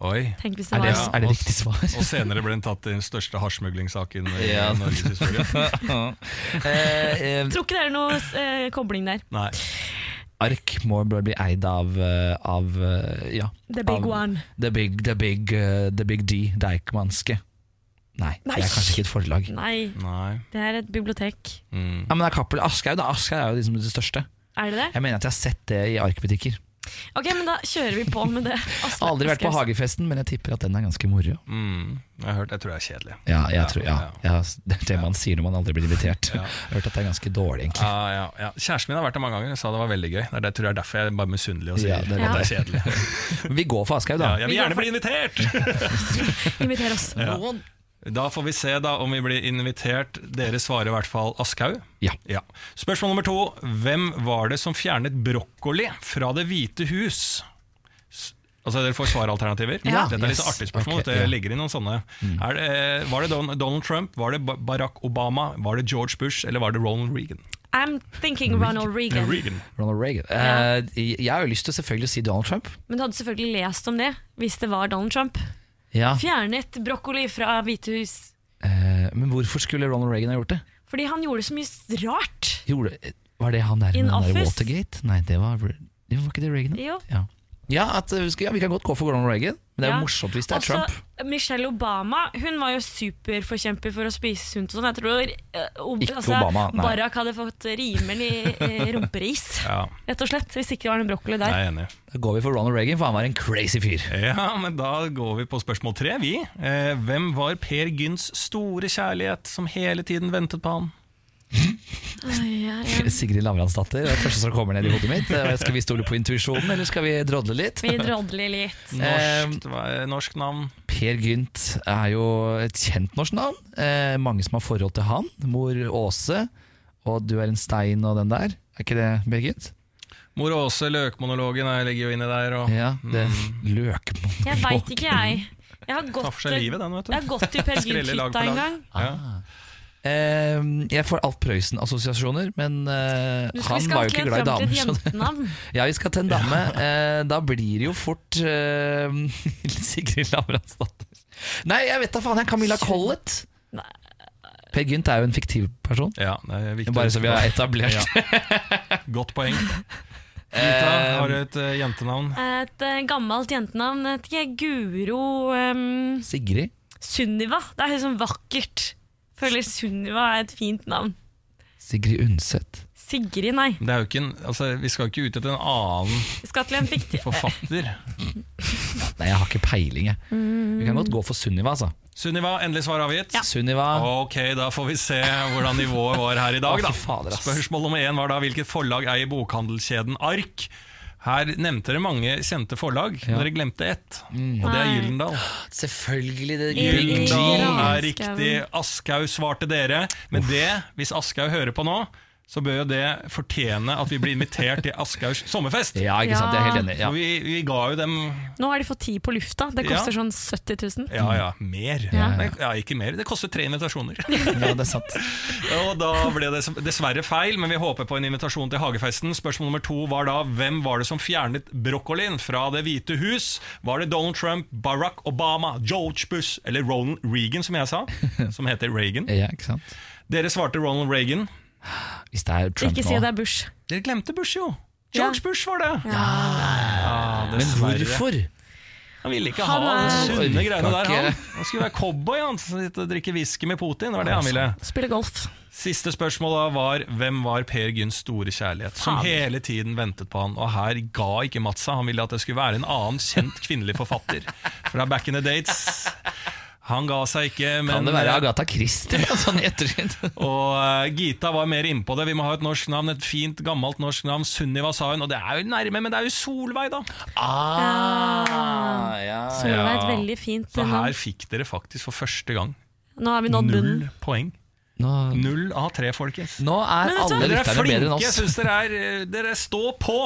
Oi. Tenk hvis det er det, var Ja, er det riktig svar? Og senere ble den tatt i den største hasjsmuglingssaken i Ja. Norges historie. Eh, eh, Tror ikke det er noe eh, kobling der. Nei. Ark må bli eid av, eh, av eh, ja, The big av one. The Big, the big, uh, the big D, Deichmanske. Nei, Nei. det er kanskje ikke et forlag. Nei, Nei. det er et bibliotek. Mm. Ja, men det er Cappelen. Aschehoug da. Aschehoug er jo liksom det største. Er det det? Jeg mener at jeg har sett det i arkbutikker. Ok, men da kjører vi på med det. Asle, aldri vært på Hagefesten, men jeg tipper at den er ganske moro. Mm. Jeg har hørt, jeg tror det er kjedelig. Ja, jeg Ja, tror, ja, ja, det er det man sier når man aldri blir invitert. Ja. Jeg har hørt at det er ganske dårlig, egentlig. Ja, ja, ja. Kjæresten min har vært der mange ganger og sa det var veldig gøy. Det tror jeg er derfor jeg er bare misunnelig og sier Ja, det er det er kjedelig. Vi går for Aschehoug, da. Ja, jeg vil gjerne bli invitert! Inviter oss. Da får vi se da om vi blir invitert. Dere svarer i hvert fall Aschhaug. Ja. Spørsmål nummer to. Hvem var det som fjernet brokkoli fra Det hvite hus? S- Altså Dere får svaralternativer. Ja. Dette er litt Yes. artig spørsmål. Okay, det. Mm. ligger i noen sånne er det, Var det Don- Donald Trump, var det Barack Obama, var det George Bush eller var det Ronald Reagan? I'm thinking Ronald Reagan. Reagan. Ronald Reagan. Ja. Eh, jeg har jo lyst til selvfølgelig å si Donald Trump. Men du hadde selvfølgelig lest om det hvis det var Donald Trump. Ja. Fjernet brokkoli fra Hvitehus. Eh, men hvorfor skulle Ronald Reagan ha gjort det? Fordi han gjorde så mye rart. Gjorde, var det han der In med den der Watergate? Nei, det var, det var ikke det Reagan? Jo. Ja, ja, at, eh, ja, vi kan godt gå for Ronald Reagan, men det er jo Ja. morsomt hvis det er Også Trump. Michelle Obama Hun var jo superforkjemper for å spise sunt. og sånn Jeg tror uh, Ikke Ikke Obama, nei. Barack hadde fått rimelig uh, rumperis. Ja, Rett og slett, Hvis ikke det var noe brokkoli der. Nei, enig. Da går vi for Ronald Reagan, for han var en crazy fyr. Ja, men Da går vi på spørsmål tre. vi. Eh, hvem var Per Gynts store kjærlighet som hele tiden ventet på han? Ai, ja, ja. Sigrid Lavransdatter, er det første som kommer ned i hodet mitt. Eh, Skal vi stole på intuisjonen, eller skal vi drodle litt? Vi drodler litt. Norsk, er norsk navn? Per Gynt er jo et kjent norsk navn. Eh, mange som har forhold til han. Mor Åse og Du er en stein og den der. Er ikke det Per Gynt? Mor Åse, løkmonologen jeg ligger jo inni der. Og Ja, det er løkmonologen Jeg veit ikke, jeg. Jeg har gått, livet, den, jeg har gått til Per Gynt-hytta en gang. Ja. Eh, jeg får Alf Prøysen-assosiasjoner, men eh, han var jo ikke glad i damer. så- Ja, vi skal til en dame. Eh, da blir det jo fort eh, Sigrid Lavransdatter. Nei, jeg vet da faen. Jeg Camilla Collett. Nei. Per Gynt er jo en fiktiv person. ja, det er viktig. Bare så vi har etablert Ja. Godt poeng. Gita, har du et uh, jentenavn? Et uh, gammelt jentenavn. Ikke, Guro um, Sigrid. Sunniva. Det er helt sånn vakkert. Føler Sunniva er et fint navn. Sigrid Undset. Sigrid, nei. Det er jo ikke en, altså, vi skal jo ikke ut etter en annen skal til en fiktiv forfatter. Nei, jeg har ikke peiling, jeg. Vi kan godt gå for Sunniva, altså. Sunniva, endelig svar avgitt. Sunniva. Ok, da får vi se hvordan nivået var her i dag. Å, Da. fader, ass. Spørsmål nummer én var da hvilket forlag eier bokhandelskjeden Ark? Her nevnte dere mange kjente forlag, men Ja. dere glemte ett. Og det er Gyllendal. Gyldendal. Selvfølgelig. Det Gyllendal Gyldendal er riktig. Aschhaug svarte dere. Men det, hvis Aschhaug hører på nå, så bør jo det fortjene at vi blir invitert til Aschehougs sommerfest. Ja, ikke sant. Jeg er helt enig. Ja. Vi, vi ga jo dem Nå har de fått ti på lufta. Det koster Ja. sånn 70 000. Ja ja, mer. Ja. Ja, ikke mer. Det koster tre invitasjoner. ja, det er sant. Og da ble det dessverre feil, men vi håper på en invitasjon til hagefesten. Spørsmål nummer to var da hvem var det som fjernet brokkolien fra Det hvite hus? Var det Donald Trump, Barack Obama, George Bush eller Ronald Reagan, som jeg sa? Som heter Reagan. Ja, ikke sant? Dere svarte Ronald Reagan. Hvis det er Trump Ikke si at det er Bush. Dere glemte Bush, jo. George Bush var det. Ja. Ja, Men hvorfor? Han ville ikke Han ha de er- sunne greiene der. Han. han skulle være cowboy han, sitte og drikke whisky med Putin. Det var det han ville. Spille golf. Siste spørsmål da var hvem var Per Gynns store kjærlighet, som Faen. hele tiden ventet på han. Og her ga ikke Mats seg. Han ville at det skulle være en annen kjent kvinnelig forfatter fra back in the dates. Han ga seg ikke, men Kan det være Agatha Christie? Sånn i ettertid. Og uh, Gita var mer innpå det. Vi må ha et norsk navn, et fint, gammelt norsk navn. Sunniva sa hun, og det er jo nærme, men det er jo Solveig, da. Ah, ja, Solveig er et veldig fint Så navn. her fikk dere faktisk for første gang Nå har vi nådd bunnen. null poeng. Nå, Null av tre, folkens. nå er alle Dere er lytterne bedre enn flinke. Jeg oss. syns dere er eh, Dere står på.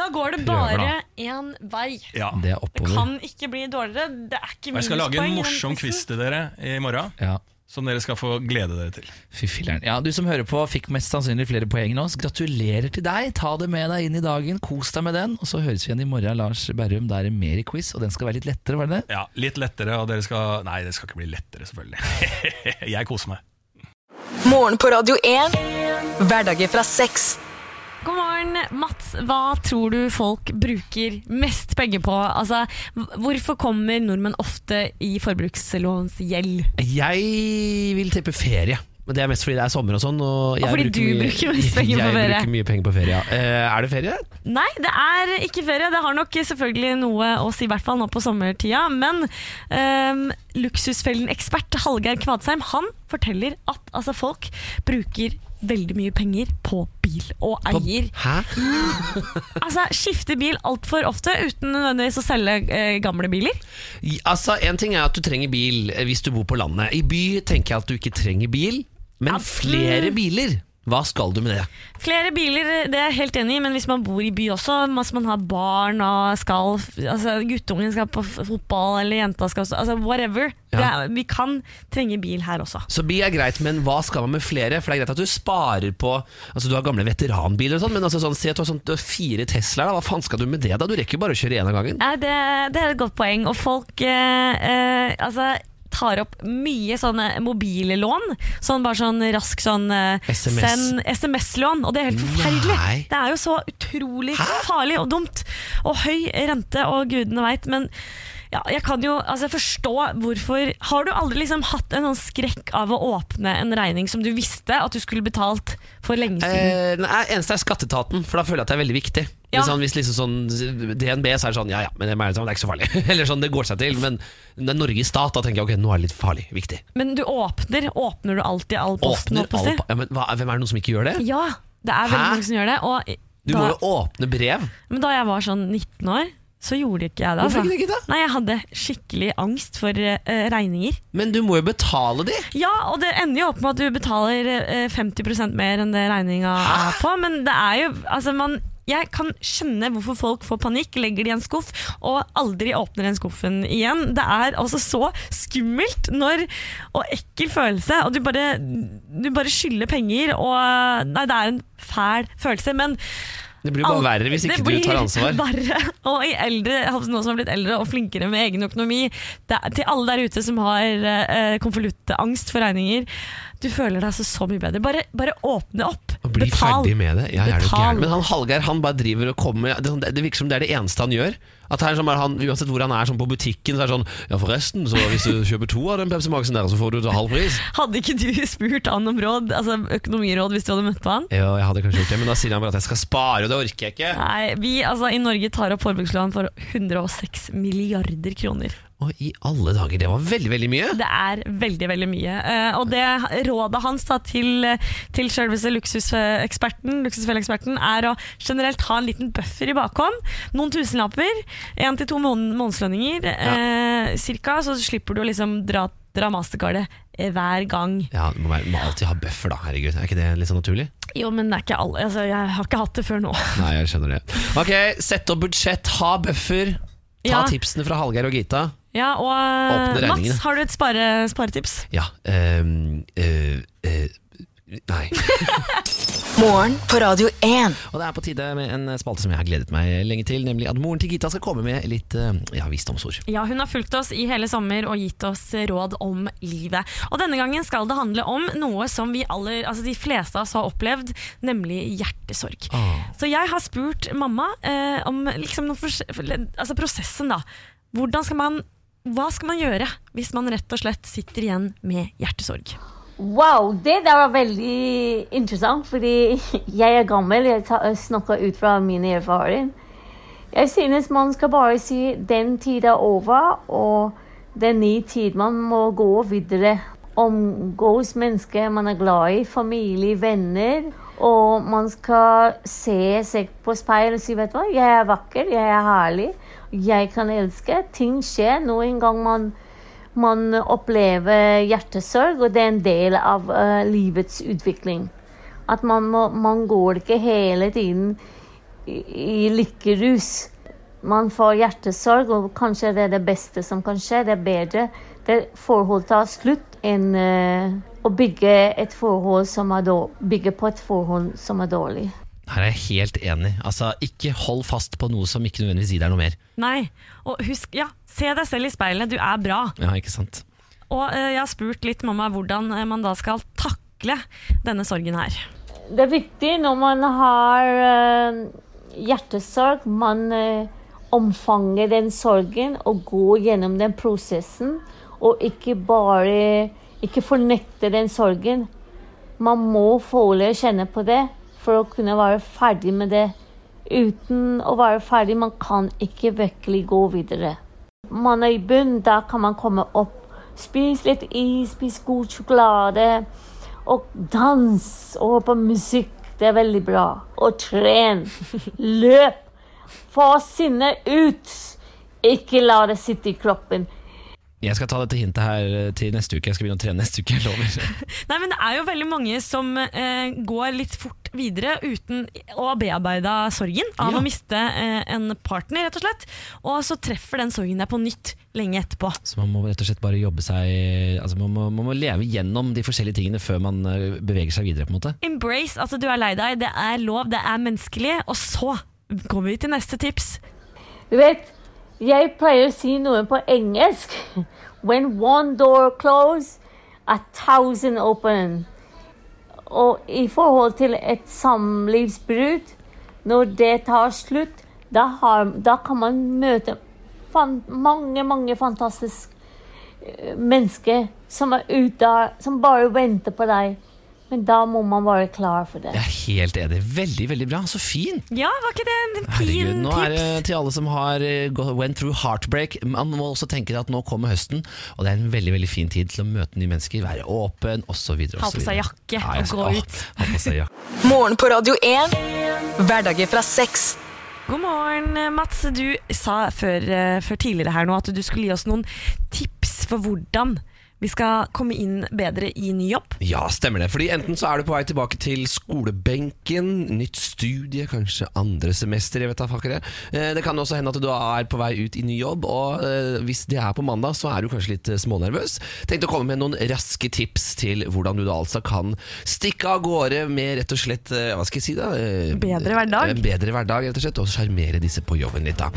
Da går det bare én vei. Ja. Det er Det kan ikke bli dårligere. Det er ikke minuspoeng. jeg skal lage en morsom quiz til dere i morgen, Ja. som dere skal få glede dere til. Fy filleren. Ja, du som hører på fikk mest sannsynlig flere poeng enn oss. Gratulerer til deg. Ta det med deg inn i dagen. Kos deg med den. Og så høres vi igjen i morgen, Lars Berrum. Da er det mer i quiz, og den skal være litt lettere, var det det? Ja, Litt lettere, og dere skal Nei, det skal ikke bli lettere, selvfølgelig. jeg koser meg. Morgen på Radio 1. Hverdager fra seks. God morgen, Mats. Hva tror du folk bruker mest penger på? Altså, hvorfor kommer nordmenn ofte i forbrukslånsgjeld? Jeg vil tippe ferie. Men Det er mest fordi det er sommer og sånn. Og jeg fordi du bruker mest penger på jeg bruker mye penger på ferie, ja. Eh, Er det ferie? Nei, det er ikke ferie. Det har nok selvfølgelig noe å si, i hvert fall nå på sommertida. Men um, luksusfellen-ekspert Hallgeir Kvadsheim han forteller at altså, folk bruker veldig mye penger på bil og eier. Hæ? Altså, Skifter bil altfor ofte uten nødvendigvis å selge eh, gamle biler. Altså, En ting er at du trenger bil eh, hvis du bor på landet. I by tenker jeg at du ikke trenger bil, men flere biler. Hva skal du med det? Flere biler, det er jeg helt enig i, men hvis man bor i by også, hvis man har barn og skal altså Guttungen skal på fotball, eller jenta skal også altså Whatever. Det Ja. er, vi kan trenge bil her også. Så bil er greit, men hva skal man med flere? For det er greit at du sparer på Altså Du har gamle veteranbiler og sånn, men altså sånn, si at du har, sånn, fire Teslaer. Hva faen skal du med det? da? Du rekker jo bare å kjøre én av gangen. Nei, det, det er et godt poeng. Og folk eh, eh, altså, tar opp mye sånne mobile lån. Sånn bare sånn rask sånn eh, SMS. SMS-lån. Og det er helt forferdelig. Nei. Det er jo så utrolig farlig og dumt. Og høy rente, og gudene veit. Men ja, jeg kan jo altså, forstå hvorfor Har du aldri liksom hatt en sånn skrekk av å åpne en regning som du visste at du skulle betalt for lenge siden? Eh, nei, eneste er skatteetaten, for da føler jeg at det er veldig viktig. Ja. Sånn, hvis liksom sånn DNB så er det sånn ja ja, men det er, det ikke så farlig. Eller sånn, det går seg til. Men det er i stat, da tenker jeg ok, nå er det litt farlig. Viktig. Men du åpner Åpner du alltid all posten? Åpner all ja, men hva, Hvem er det noen som ikke gjør det? Ja, det er veldig Hæ? mange som gjør det. Og Du da, må jo åpne brev. men da jeg var sånn 19 år, så gjorde ikke jeg det. Hvorfor altså. ikke det? Nei, Jeg hadde skikkelig angst for uh, regninger. Men du må jo betale de. Ja, og det ender jo opp med at du betaler uh, 50% mer enn det regninga er på. Men det er jo altså man, Jeg kan skjønne hvorfor folk får panikk, legger det i en skuff og aldri åpner den skuffen igjen. Det er altså så skummelt når, og ekkel følelse, og du bare, du bare skylder penger. Og, nei, det er en fæl følelse. men Det blir bare verre hvis ikke du tar ansvar. verre. Og i eldre, noen som har blitt eldre og flinkere med egen økonomi, det til alle der ute som har eh, konvoluttangst for regninger, Du føler deg altså så mye bedre. Bare, bare åpne opp. Og bli Betal. ferdig med det. Ja, jeg er jo gæren. Men han Hallgeir han bare driver og kommer det, det virker som det er det eneste han gjør. At her, sånn, han, Uansett hvor han er sånn på butikken, så er det sånn Ja, forresten, så hvis du kjøper to av den Pepsi Maxen der, så får du til halv pris. Hadde ikke du spurt han om råd, altså økonomiråd hvis du hadde møtt på han? Jo, jeg hadde kanskje gjort det, men da sier han bare at jeg skal spare, og det orker jeg ikke. Nei, vi altså, i Norge tar opp forbrukslån for 106 milliarder kroner. Og i alle dager, det var veldig, veldig mye. Det er veldig, veldig mye. Eh, og det rådet hans da, til, til selveste luksuseksperten, luksusfelleeksperten er å generelt ha en liten buffer i bakhånd. Noen tusenlapper. Én til to mån månedslønninger eh, cirka, så slipper du å liksom dra, dra mastercardet eh, hver gang. Ja, du må, være, må alltid ha buffer, da. Herregud, er ikke det litt sånn naturlig? Jo, men det er ikke alle. Altså, jeg har ikke hatt det før nå. Nei, jeg skjønner det. Ok, sett opp budsjett, ha buffer. Ta Ja. tipsene fra Hallgeir og Gita. Ja, og eh. Mats, har du et spare, sparetips? Ja ehm, eh, eh, Nei. Morgen på Radio 1. Og det er på tide med en spalte som jeg har gledet meg lenge til, nemlig at moren til Gita skal komme med litt ja, visdomsord. Ja, Hun har fulgt oss i hele sommer og gitt oss råd om livet. Og Denne gangen skal det handle om noe som vi aller, altså de fleste av oss har opplevd, nemlig hjertesorg. Så jeg har spurt mamma eh, om liksom noen, altså prosessen. da. Hvordan skal man, hva skal man gjøre hvis man rett og slett sitter igjen med hjertesorg? Wow, det der var veldig interessant, fordi jeg er gammel. Jeg snakker ut fra min erfaring. Jeg synes man skal bare si den tid er over, og det er ny tid man må gå videre. Omgås mennesker man er glad i, familie, venner. Og man skal se seg på speil og si vet du hva, jeg er vakker, jeg er herlig, jeg kan elske. Ting skjer. Noen gang man man opplever hjertesorg, og det er en del av uh, livets utvikling. At man, må, man går ikke hele tiden i, i lykkerus. Man får hjertesorg, og kanskje det er det beste som kan skje. Det er bedre det forhold tar slutt enn uh, å bygge, et forhold som er bygge på et forhold som er dårlig. Her er jeg helt enig. Altså, Ikke hold fast på noe som ikke nødvendigvis gir deg noe mer. Nei, og husk, ja, se deg selv i speilet, du er bra. Ja, ikke sant? Og eh, jeg har spurt litt mamma hvordan eh, man da skal takle denne sorgen her. Det er viktig når man har eh, hjertesorg, man eh, omfanger den sorgen og går gjennom den prosessen, og ikke bare ikke fornekte den sorgen. Man må få og kjenne på det for å kunne være ferdig med det. Uten å være ferdig, man kan ikke virkelig gå videre. Man er i bunn, da kan man komme opp. Spis litt is, spis god sjokolade. Og dans og hør på musikk. Det er veldig bra. Og tren. Løp. Få sinnet ut. Ikke la det sitte i kroppen. Jeg skal ta dette hintet her eh, til neste uke. Jeg skal begynne å trene neste uke. Jeg lover. Nei, men Det er jo veldig mange som eh, går litt fort videre uten å ha bearbeida sorgen av Ja. å miste eh, en partner, rett og slett. Og så treffer den sorgen deg på nytt lenge etterpå. Så man må rett og slett bare jobbe seg Altså Man må, man må leve gjennom de forskjellige tingene før man eh, beveger seg videre. på en måte Embrace at du er lei deg. Det er lov, det er menneskelig. Og så kommer vi til neste tips. Du vet, jeg pleier å si noe på engelsk. When one door closes, a thousand open. Og i forhold til et samlivsbrudd, når det tar slutt, da, har, da kan man møte fan, mange, mange fantastiske eh, mennesker som er ute, som bare venter på deg. Men da må man være klar for det. Jeg er helt enig. Veldig, veldig bra. Så fin! Ja, var ikke det en Herregud, tips? nå er det til alle som har eh, went through heartbreak. Man må også tenke at nå kommer høsten, og det er en veldig veldig fin tid til å møte nye mennesker, være åpen osv. Ha på seg jakke og gå ut. Ha på seg jakke. Morgen på Radio 1. Hverdager fra seks. God morgen, Mats. Du sa før, eh, før tidligere her nå at du skulle gi oss noen tips for hvordan vi skal komme inn bedre i ny jobb. Ja, stemmer det. Fordi enten så er du på vei tilbake til skolebenken, nytt studie, kanskje andre semester, jeg vet da fakker det. Eh, Det kan også hende at du er på vei ut i ny jobb, og eh, hvis det er på mandag, så er du kanskje litt eh, smånervøs. Tenkte å komme med noen raske tips til hvordan du da altså kan stikke av gårde med rett og slett, hva skal jeg si da? Bedre hverdag. Bedre hverdag, rett og slett, og sjarmere disse på jobben litt da.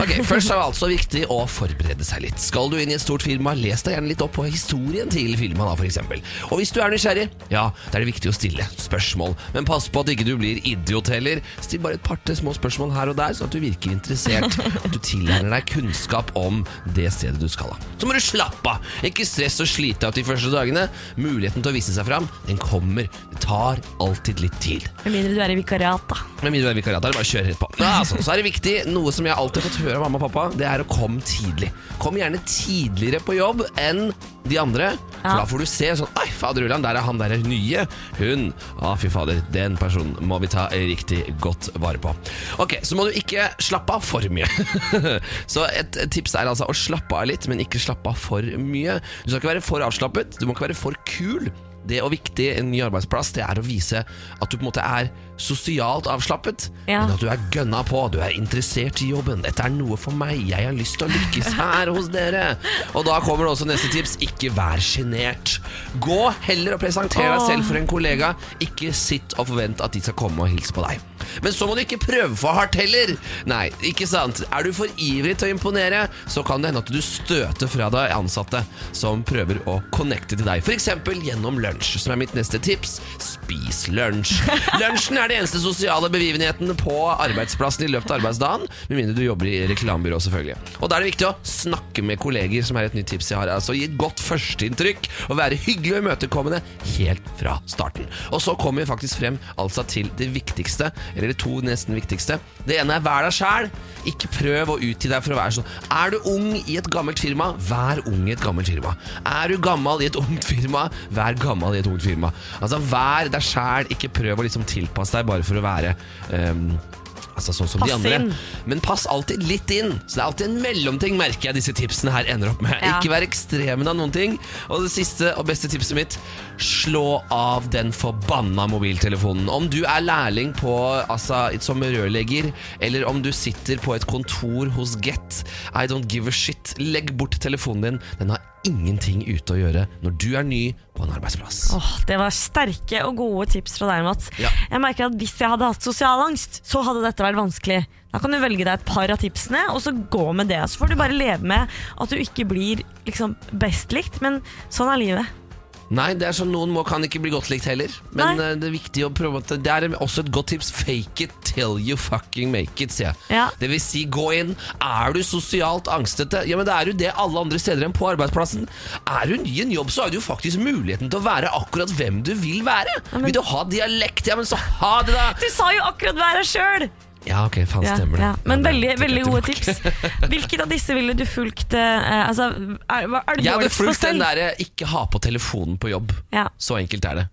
Ok, Først er det altså viktig å forberede seg litt. Skal du inn i et stort firma, les deg gjerne litt opp på historien historien til filmen, da, for eksempel. Og hvis du er nysgjerrig, ja, da er det viktig å stille spørsmål. Men pass på at ikke du blir idiot heller. Still bare et par-tre små spørsmål her og der, sånn at du virker interessert. At du tilegner deg kunnskap om det stedet du skal. Ha. Så må du slappe av. Ikke stress og slite av de første dagene. Muligheten til å vise seg fram, den kommer. Det tar alltid litt tid. Med mindre du er i vikariat, da. Med mindre du er i vikariat, er det bare å kjøre rett på. Ja, altså, så er det viktig, noe som jeg alltid har fått høre av mamma og pappa, det er å komme tidlig. Kom gjerne tidligere på jobb enn de andre, for da får du se sånn Oi, fader Ulland, der er han der nye. Hun. Å, fy fader, den personen må vi ta riktig godt vare på. Ok, så må du ikke slappe av for mye. så et tips er altså å slappe av litt, men ikke slappe av for mye. Du skal ikke være for avslappet, du må ikke være for kul. Det og viktig i en ny arbeidsplass Det er å vise at du på en måte er sosialt avslappet, Ja. men at du er gønna på. Du er interessert i jobben. Dette er noe for meg. Jeg har lyst til å lykkes her hos dere. Og da kommer det også neste tips. Ikke vær sjenert. Gå heller og presenter deg selv for en kollega. Ikke sitt og forvent at de skal komme og hilse på deg. Men så må du ikke prøve for hardt heller. Nei, ikke sant. Er du for ivrig til å imponere, så kan det hende at du støter fra deg ansatte som prøver å connecte til deg. F.eks. gjennom lunsj, som er mitt neste tips. Spis lunsj. Lunsjen er den eneste sosiale begivenheten på arbeidsplassen i løpet av arbeidsdagen. Med mindre du jobber i reklamebyrå, selvfølgelig. Og da er det viktig å snakke med kolleger, som er et nytt tips jeg har. Altså Gi et godt førsteinntrykk og være hyggelig og imøtekommende helt fra starten. Og så kommer vi faktisk frem altså til det viktigste, eller to nesten viktigste. Det ene er vær deg sjæl. Ikke prøv å utgi deg for å være sånn. Er du ung i et gammelt firma, vær ung i et gammelt firma. Er du gammel i et ungt firma, vær gammel i et ungt firma. Altså Vær deg sjæl, ikke prøv å liksom tilpasse deg bare for å være ehm, Altså sånn som de Pass andre. inn. Men pass alltid litt inn. Så det er alltid en mellomting, merker jeg disse tipsene her ender opp med. Ja. Ikke vær ekstremen av noen ting. Og det siste og beste tipset mitt slå av den forbanna mobiltelefonen. Om du er lærling på, altså, som rørlegger, eller om du sitter på et kontor hos Get, I don't give a shit. Legg bort telefonen din. Den har ingenting ute å gjøre når du er ny på en arbeidsplass. Åh, det var sterke og gode tips fra deg, Mats. Ja. Jeg merker at Hvis jeg hadde hatt sosial angst, så hadde dette vært vanskelig. Da kan du velge deg et par av tipsene, og så gå med det. Så får du bare leve med at du ikke blir liksom, best likt, men sånn er livet. Nei, det er sånn noen må, kan ikke bli godt likt heller. Men Nei. eh, det er viktig å prøve at Det er også et godt tips. Fake it till you fucking make it, sier jeg. Ja. Det vil si, gå inn. Er du sosialt angstete? Ja, men det er jo det alle andre steder enn på arbeidsplassen. Er du ny i en jobb, så har du jo faktisk muligheten til å være akkurat hvem du vil være. men- Vil du ha dialekt? Ja, men så ha det, da! Du sa jo akkurat være sjøl! Ja, ok, faen Ja, stemmer det. ja. Men Ja, det veldig, veldig gode tilbake. tips. Hvilket av disse ville du fulgt? eh, altså, er, hva- er det Jeg hadde dårligst på fulgt den selv? derre 'ikke ha på telefonen på jobb'. Ja. Så enkelt er det.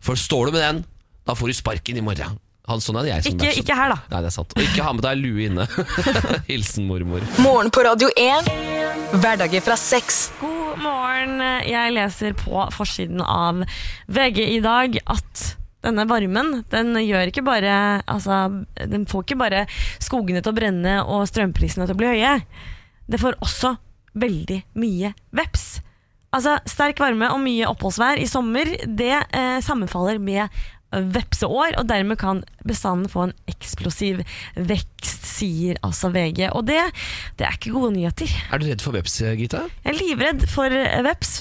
For står du med den, da får du sparken i morgen. Han, sånn er det jeg som Ikke, er sånn. ikke her, da. Nei, det er sant. Og ikke ha med deg lue inne. Hilsen mormor. Morgen på Radio 1. Hverdager fra seks. God morgen. Jeg leser på forsiden av VG i dag at denne varmen den gjør ikke bare altså, Den får ikke bare skogene til å brenne og strømprisene til å bli høye. Det får også veldig mye veps. Altså, Sterk varme og mye oppholdsvær i sommer Det eh, sammenfaller med vepseår, og dermed kan bestanden få en eksplosiv vekst, sier altså VG. Og det, det er ikke gode nyheter. Er du redd for veps, Gita? Jeg er livredd for eh, veps.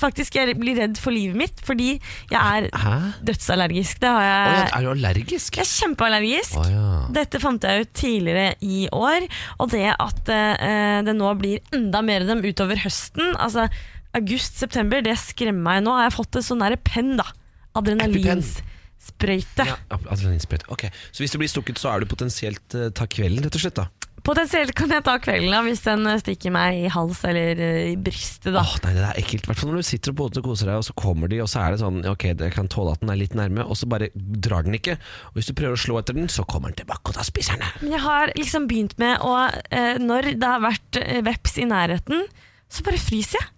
Faktisk, jeg blir redd for livet mitt fordi jeg er Hæ? dødsallergisk. Det har Å ja, jeg. er du allergisk? Jeg er kjempeallergisk. Oh, ja. Dette fant jeg ut tidligere i år. Og det at uh, det nå blir enda mer av dem utover høsten, altså august-september, det skremmer meg. Nå har jeg fått en sånn derre penn, da. Adrenalinsprøyte. ja Adrenalinsprøyte. Ok, Så hvis du blir stukket, så er du potensielt uh, ta kvelden, rett og slett? da Potensielt kan jeg ta kvelden da, hvis den eh, stikker meg i hals eller eh, i brystet. da. Åh, nei, Det er ekkelt. Hvert fall når du sitter og måte koser deg, og så kommer de, og så er det sånn Ok, jeg kan tåle at den er litt nærme, og så bare drar den ikke. Og hvis du prøver å slå etter den, så kommer den tilbake, og da spiser den deg. Men jeg har liksom begynt med å eh, Når det har vært veps i nærheten, så bare fryser jeg.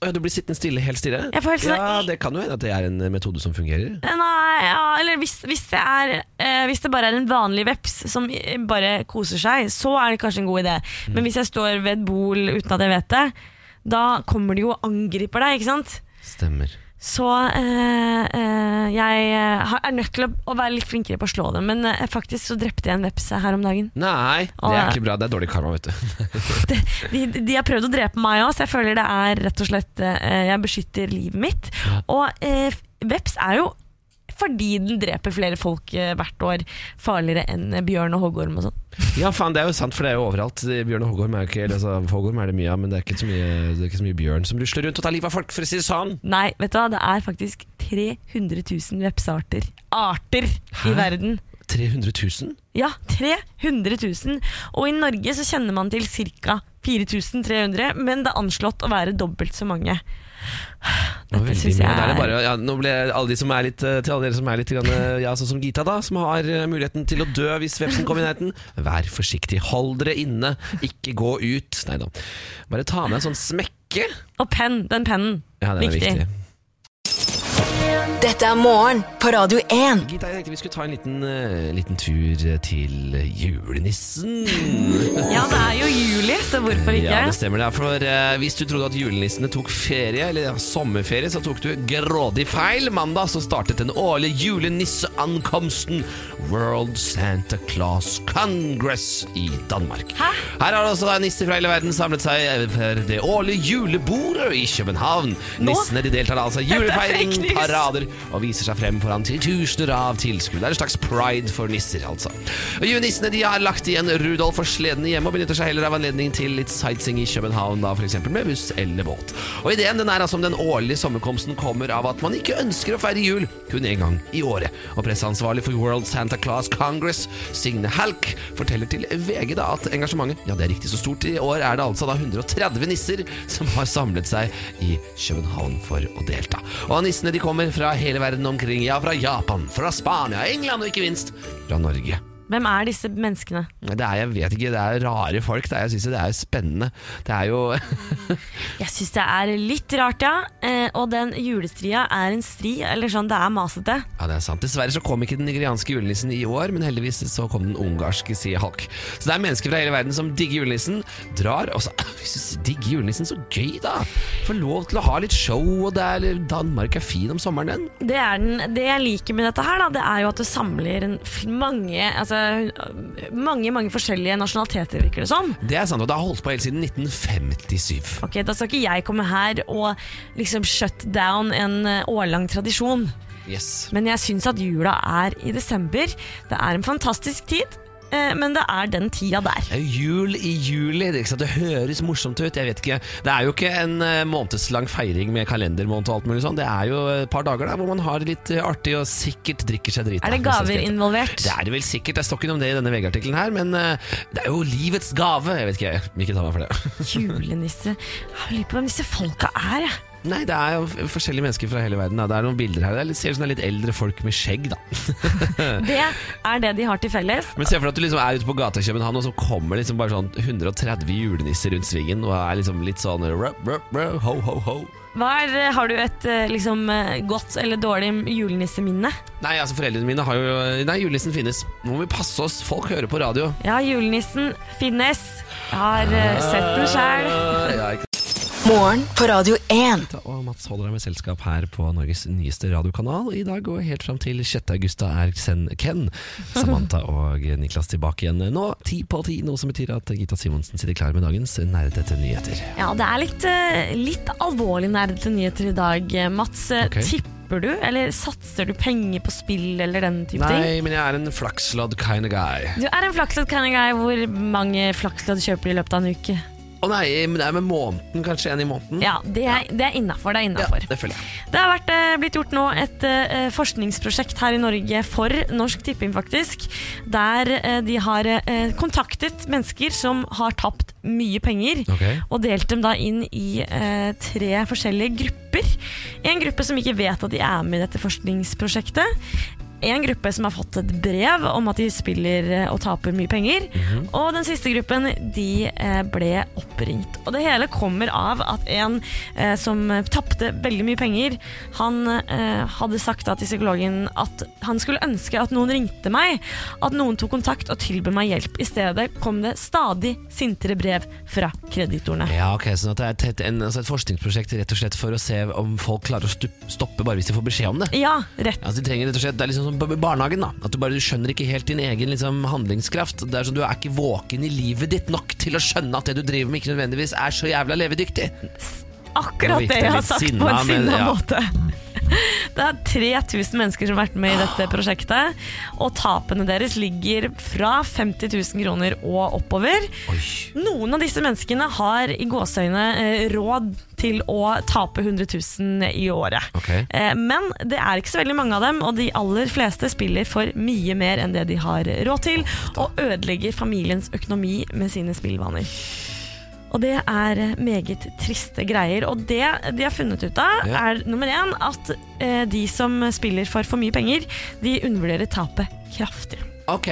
Ja, du blir sittende stille, helt stille? Helt sånn- ja, det kan jo hende at det er en eh, metode som fungerer. Eh, Nei, ja, eller hvis, hvis, det er, eh, hvis det bare er en vanlig veps som eh, bare koser seg, så er det kanskje en god idé. Mm. Men hvis jeg står ved et bol uten at jeg vet det, da kommer de jo og angriper deg, ikke sant? Stemmer. Så eh, eh, jeg eh, er nødt til å, å være litt flinkere på å slå dem. Men eh, faktisk så drepte jeg en veps her om dagen. Nei, det er ja. ikke bra. Det er dårlig karma, vet du. De, de har prøvd å drepe meg òg, så jeg føler det er rett og slett eh, Jeg beskytter livet mitt. Og eh, veps er jo, fordi den dreper flere folk eh, hvert år, farligere enn eh, bjørn og hoggorm og sånn. Ja, faen, det er jo sant, for det er jo overalt. Bjørn og hoggorm er jo ikke altså, Hoggorm er det mye av, men det er, ikke så mye, det ikke så mye bjørn som rusler rundt og tar livet av folk, for å si det sånn. Nei, vet du hva, det er faktisk 300 000 vepsearter Arter i verden. 300 000? Ja, 300 000. Og i Norge så kjenner man til ca. 4300, men det er anslått å være dobbelt så mange. Dette syns jeg er er- bare, ja, nå ble alle de som er litt, eh, til alle dere som er litt grann, eh, ja, sånn som Gita, da, som har eh, muligheten til å dø hvis vepsen kommer i nærheten, vær forsiktig. Hold dere inne, ikke gå ut. Nei da. Bare ta med en sånn smekke. Og penn, den pennen. Ja, den er Viktig. viktig. Dette er morgen på Radio 1. Gita, jeg tenkte vi skulle ta en liten, eh, liten tur til julenissen. Ja, det er jo juli, så hvorfor ikke? Ja, det stemmer det. For eh, Hvis du trodde at julenissene tok ferie, eller ja, sommerferie, så tok du grådig feil. Mandag så startet den årlige julenisseankomsten World Santa Claus Congress i Danmark. Hæ? Her har altså nisser fra hele verden samlet seg for det årlige julebordet i København. Nå? Nissene de deltar altså i julefeiring, fake news. parader og viser seg frem foran titusener av tilskuere. Det er en slags pride for nisser, altså. Og Julenissene de har lagt igjen Rudolf og sledene hjemme og benytter seg heller av anledningen til litt sightseeing i København, da f.eks. med buss eller båt. Og Ideen den er altså om den årlige sommerkomsten kommer av at man ikke ønsker å feire jul kun én gang i året. Og presseansvarlig for World Santa Claus Congress, Signe Halk, forteller til VG da at engasjementet ja det er riktig så stort. I år er det altså da 130 nisser som har samlet seg i København for å delta. Og nissene de kommer fra hele verden omkring. Ja, fra Japan, fra Spania, England og ikke minst fra Norge. Hvem er disse menneskene? Det er, jeg vet ikke, det er rare folk. Det er, jeg synes det er spennende. Det er jo Jeg syns det er litt rart, ja. Eh, og den julestria er en stri, eller sånn, det er masete. Ja, det er sant. Dessverre så kom ikke den nigerianske julenissen i år, men heldigvis så kom den ungarske, sier Halk. Så det er mennesker fra hele verden som digger julenissen, drar og så digger julenissen, så gøy, da! Får lov til å ha litt show, og det er Danmark er fin om sommeren, den. Det, er den, det jeg liker med dette her, da, det er jo at du samler en, mange, altså, mange, mange forskjellige nasjonaliteter, virker det som. Det er sant, og det har holdt på helt siden 1957. Ok, Da skal ikke jeg komme her og liksom shut down en eh, årlang tradisjon. Yes. Men jeg syns at jula er i desember. Det er en fantastisk tid, eh, men det er den tida der. Er jul i juli. Det, høres morsomt ut. Jeg vet ikke. Det er jo ikke en eh, månedslang feiring med kalendermåned og alt mulig sånn. Det er jo et par dager der hvor man har det litt eh, artig og sikkert drikker seg drita. Er det jeg gaver involvert? Det er det vel sikkert. Det står ikke noe om det i denne VG-artikkelen her, men eh, det er jo livets gave. Jeg vet ikke, jeg vil ikke ta meg for det. Julenisse Jeg lurer på hvem disse folka er, jeg. Nei, det er jo forskjellige mennesker fra hele verden. Da. Det er noen bilder her. Det er litt, ser ut som det er litt eldre folk med skjegg, da. Det er det de har til felles. Men se for deg at du liksom er ute på gata i København, og så kommer liksom bare sånn 130 julenisser rundt svingen, og er liksom litt sånn rup, rup, rup, ho, ho, ho. Er, har du et eh, liksom, eh, godt eller dårlig julenisseminne? Nei, altså foreldrene mine har jo Nei, julenissen finnes. Nå må vi passe oss. Folk hører på radio. Ja, julenissen finnes. Jeg har uh, sett den sjæl. Morgen på Radio 1. sant? og Mats holder deg med selskap her på Norges nyeste radiokanal. I dag og helt fram til 6. august er Xen Ken, Samantha og Niklas tilbake igjen nå ti på ti. Noe som betyr at Gita Simonsen sitter klar med dagens nerdete nyheter. Ja, det er litt, eh, litt alvorlig nerdete nyheter i dag. Eh, Mats, Okay. Ok. tipper du, eller satser du penger på spill eller den type ting? Nei, men jeg er en flakslodd kind of guy. Du er en flakslodd kind of guy. Hvor mange flakslodd kjøper du i løpet av en uke? Å nei, men det er med måneden, kanskje en i måneden? Ja, det er, det er innafor. Det er Ja, det føler jeg. Det har vært, eh, blitt gjort nå et uh, forskningsprosjekt her i Norge for Norsk Tipping, faktisk. Der uh, de har uh, kontaktet mennesker som har tapt mye penger, okay. og delt dem da inn i tre forskjellige grupper. En gruppe som ikke vet at de er med i dette forskningsprosjektet. En gruppe som har fått et brev om at de spiller eh, og taper mye penger. Og den siste gruppen de eh, ble oppringt. Og det hele kommer av at en eh, som tapte veldig mye penger, han eh, hadde sagt da til psykologen at han skulle ønske at noen ringte meg, at noen tok kontakt og tilbød meg hjelp. I stedet kom det stadig sintere brev fra kreditorene. Ja, ok, at Det er et, en, altså et forskningsprosjekt rett og slett for å se om folk klarer å stoppe bare hvis de får beskjed om det. Ja, rett. Altså, de trenger rett og slett, Det er liksom i barnehagen. da At Du bare du skjønner ikke helt din egen liksom, handlingskraft. Det er sånn Du er ikke våken i livet ditt nok til å skjønne at det du driver med, ikke nødvendigvis er så jævla levedyktig. Akkurat det jeg har sagt sinna, på en men sinna ja. måte. Det er 3000 mennesker som har vært med i dette prosjektet, og tapene deres ligger fra 50 000 kroner og oppover. Noen av disse menneskene har i gåseøyne eh, råd til å tape 100 000 i året. Ok. Eh, Men det er ikke så veldig mange av dem, og de aller fleste spiller for mye mer enn det de har råd til, og ødelegger familiens økonomi med sine spillvaner. Og det er meget triste greier. Og det de har funnet ut av, Ja. er nummer én at eh, de som spiller for for mye penger, de undervurderer tapet kraftig. Ok,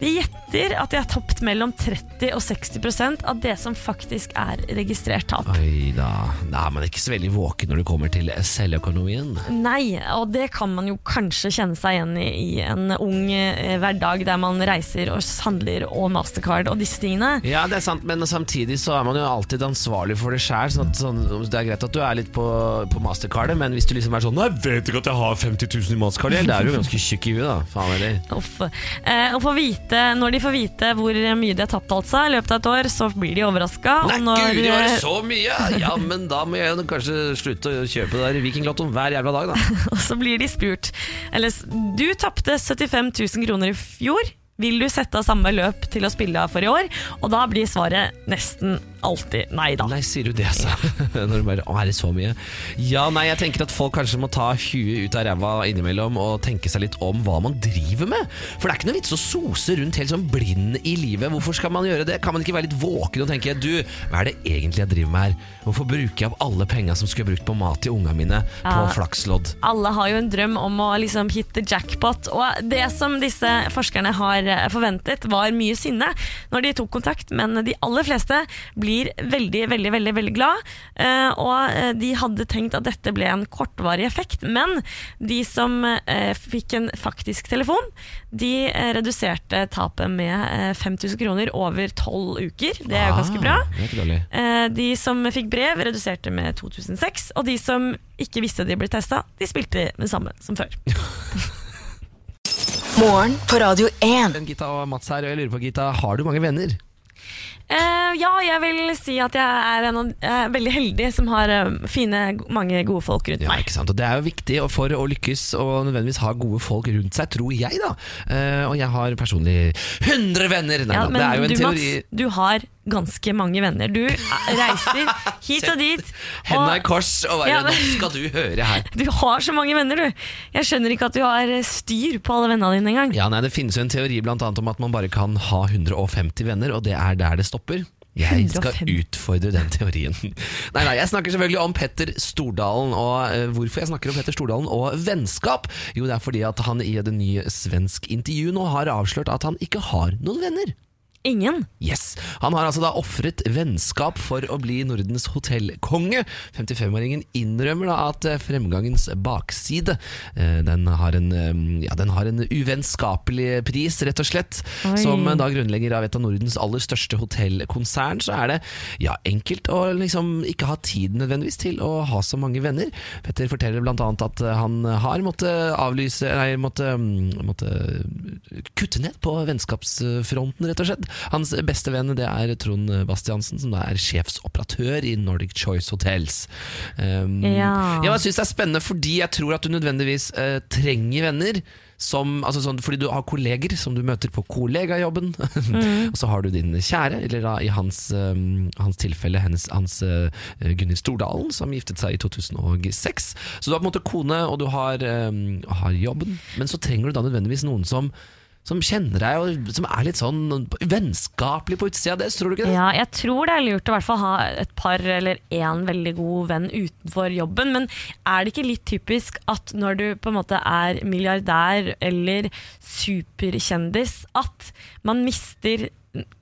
De gjetter at de har tapt mellom 30 og 60% av det som faktisk er registrert tap. Oi da. Da er man ikke så veldig våken når det kommer til selvøkonomien. Nei, og det kan man jo kanskje kjenne seg igjen i i en ung eh, hverdag der man reiser og handler og mastercard og disse tingene. Ja, det er sant, men samtidig så er man jo alltid ansvarlig for det sjæl. Sånn, sånn, det er greit at du er litt på, på mastercardet, men hvis du liksom er sånn Nei, vet ikke at jeg har 50 000 i mastercard, da er du jo ganske tjukk i huet, da. Faen heller. Uff. Eh, å få vite, når de får vite hvor mye de har tapt altså, i løpet av et år, så blir de overraska. Nei, gud, guri, var det så mye! Ja, men da må jeg kanskje slutte å kjøpe det der Vikinglottoen hver jævla dag, da. Og så blir de spurt Eller, du tapte 75 000 kroner i fjor. Vil du sette av samme løp til å spille for i år? Og da blir svaret nesten alltid nei da. Nei, sier du det, altså? Når du bare Å, er det så mye? Ja, nei, jeg tenker at folk kanskje må ta huet ut av ræva innimellom og tenke seg litt om hva man driver med. For det er ikke noe vits å sose rundt helt sånn blind i livet. Hvorfor skal man gjøre det? Kan man ikke være litt våken og tenke Du, hva er det egentlig jeg driver med her? Hvorfor bruker jeg opp alle penga som skulle brukt på mat til unga mine, på Ja. flakslodd? Alle har jo en drøm om å liksom hitte jackpot, og det som disse forskerne har forventet, var mye sinne når de tok kontakt, men de aller fleste blir veldig, veldig, veldig, veldig glad, eh, og eh, de hadde tenkt at dette ble en kortvarig effekt, men de som eh, fikk en faktisk telefon, de eh, reduserte tapet med eh, 5000 kroner over 12 uker. Det er jo ganske bra. Ah. Eh, De som fikk brev, reduserte med 2006. Og de som ikke visste de ble testa, de spilte med det samme som før. Morgen på Radio 1. Gita og Mats her, og jeg lurer på, Gita, har du mange venner? Eh, ja, jeg vil si at jeg er, en, av- jeg er veldig heldig som har eh, fine, mange gode folk rundt Ja, meg. ikke sant? Og Det er jo viktig for å lykkes og nødvendigvis ha gode folk rundt seg, tror jeg. da Uh, Og jeg har personlig 100 venner! Nei, Ja, men det er jo en du, teori Mats, du har ganske mange venner. Du reiser hit og dit. Henda i kors og bare Ja, men- Nå skal du høre her! du har så mange venner, du. Jeg skjønner ikke at du har styr på alle vennene dine engang. Ja, nei, Det finnes jo en teori blant annet om at man bare kan ha 150 venner, og det er der det stopper. Jeg skal utfordre den teorien. Nei, nei, Jeg snakker selvfølgelig om Petter Stordalen. Og eh, hvorfor jeg snakker om Petter Stordalen og vennskap? Jo, det er fordi at han i et ny svensk intervju nå har avslørt at han ikke har noen venner. Ingen. Yes, Han har altså da ofret vennskap for å bli Nordens hotellkonge. 55-åringen innrømmer da at eh, fremgangens bakside eh, den har, en, eh, ja, den har en uvennskapelig pris, rett og slett. Oi. Som da grunnlegger av et av Nordens aller største hotellkonsern, så er det ja, enkelt å liksom ikke ha tid nødvendigvis til å ha så mange venner. Petter forteller bl.a. at han har måttet avlyse Nei, måtte, mm, måtte kutte ned på vennskapsfronten, rett og slett. Hans beste venn det er Trond Bastiansen, som da er sjefsoperatør i Nordic Choice Hotels. Um, Ja. Jeg syns det er spennende fordi jeg tror at du nødvendigvis uh, trenger venner. Som, altså sånn, fordi du har kolleger som du møter på kollegajobben. og så har du din kjære, eller da i hans, um, hans tilfelle hennes, hans uh, Gunnhild Stordalen, som giftet seg i 2006. Så du har på en måte kone, og du har, um, har jobben, men så trenger du da nødvendigvis noen som som kjenner deg, og som er litt sånn vennskapelig på utsida det, tror du ikke det? Ja, jeg tror det er lurt å hvert fall ha et par eller én veldig god venn utenfor jobben. Men er det ikke litt typisk at når du på en måte er milliardær eller superkjendis, at man mister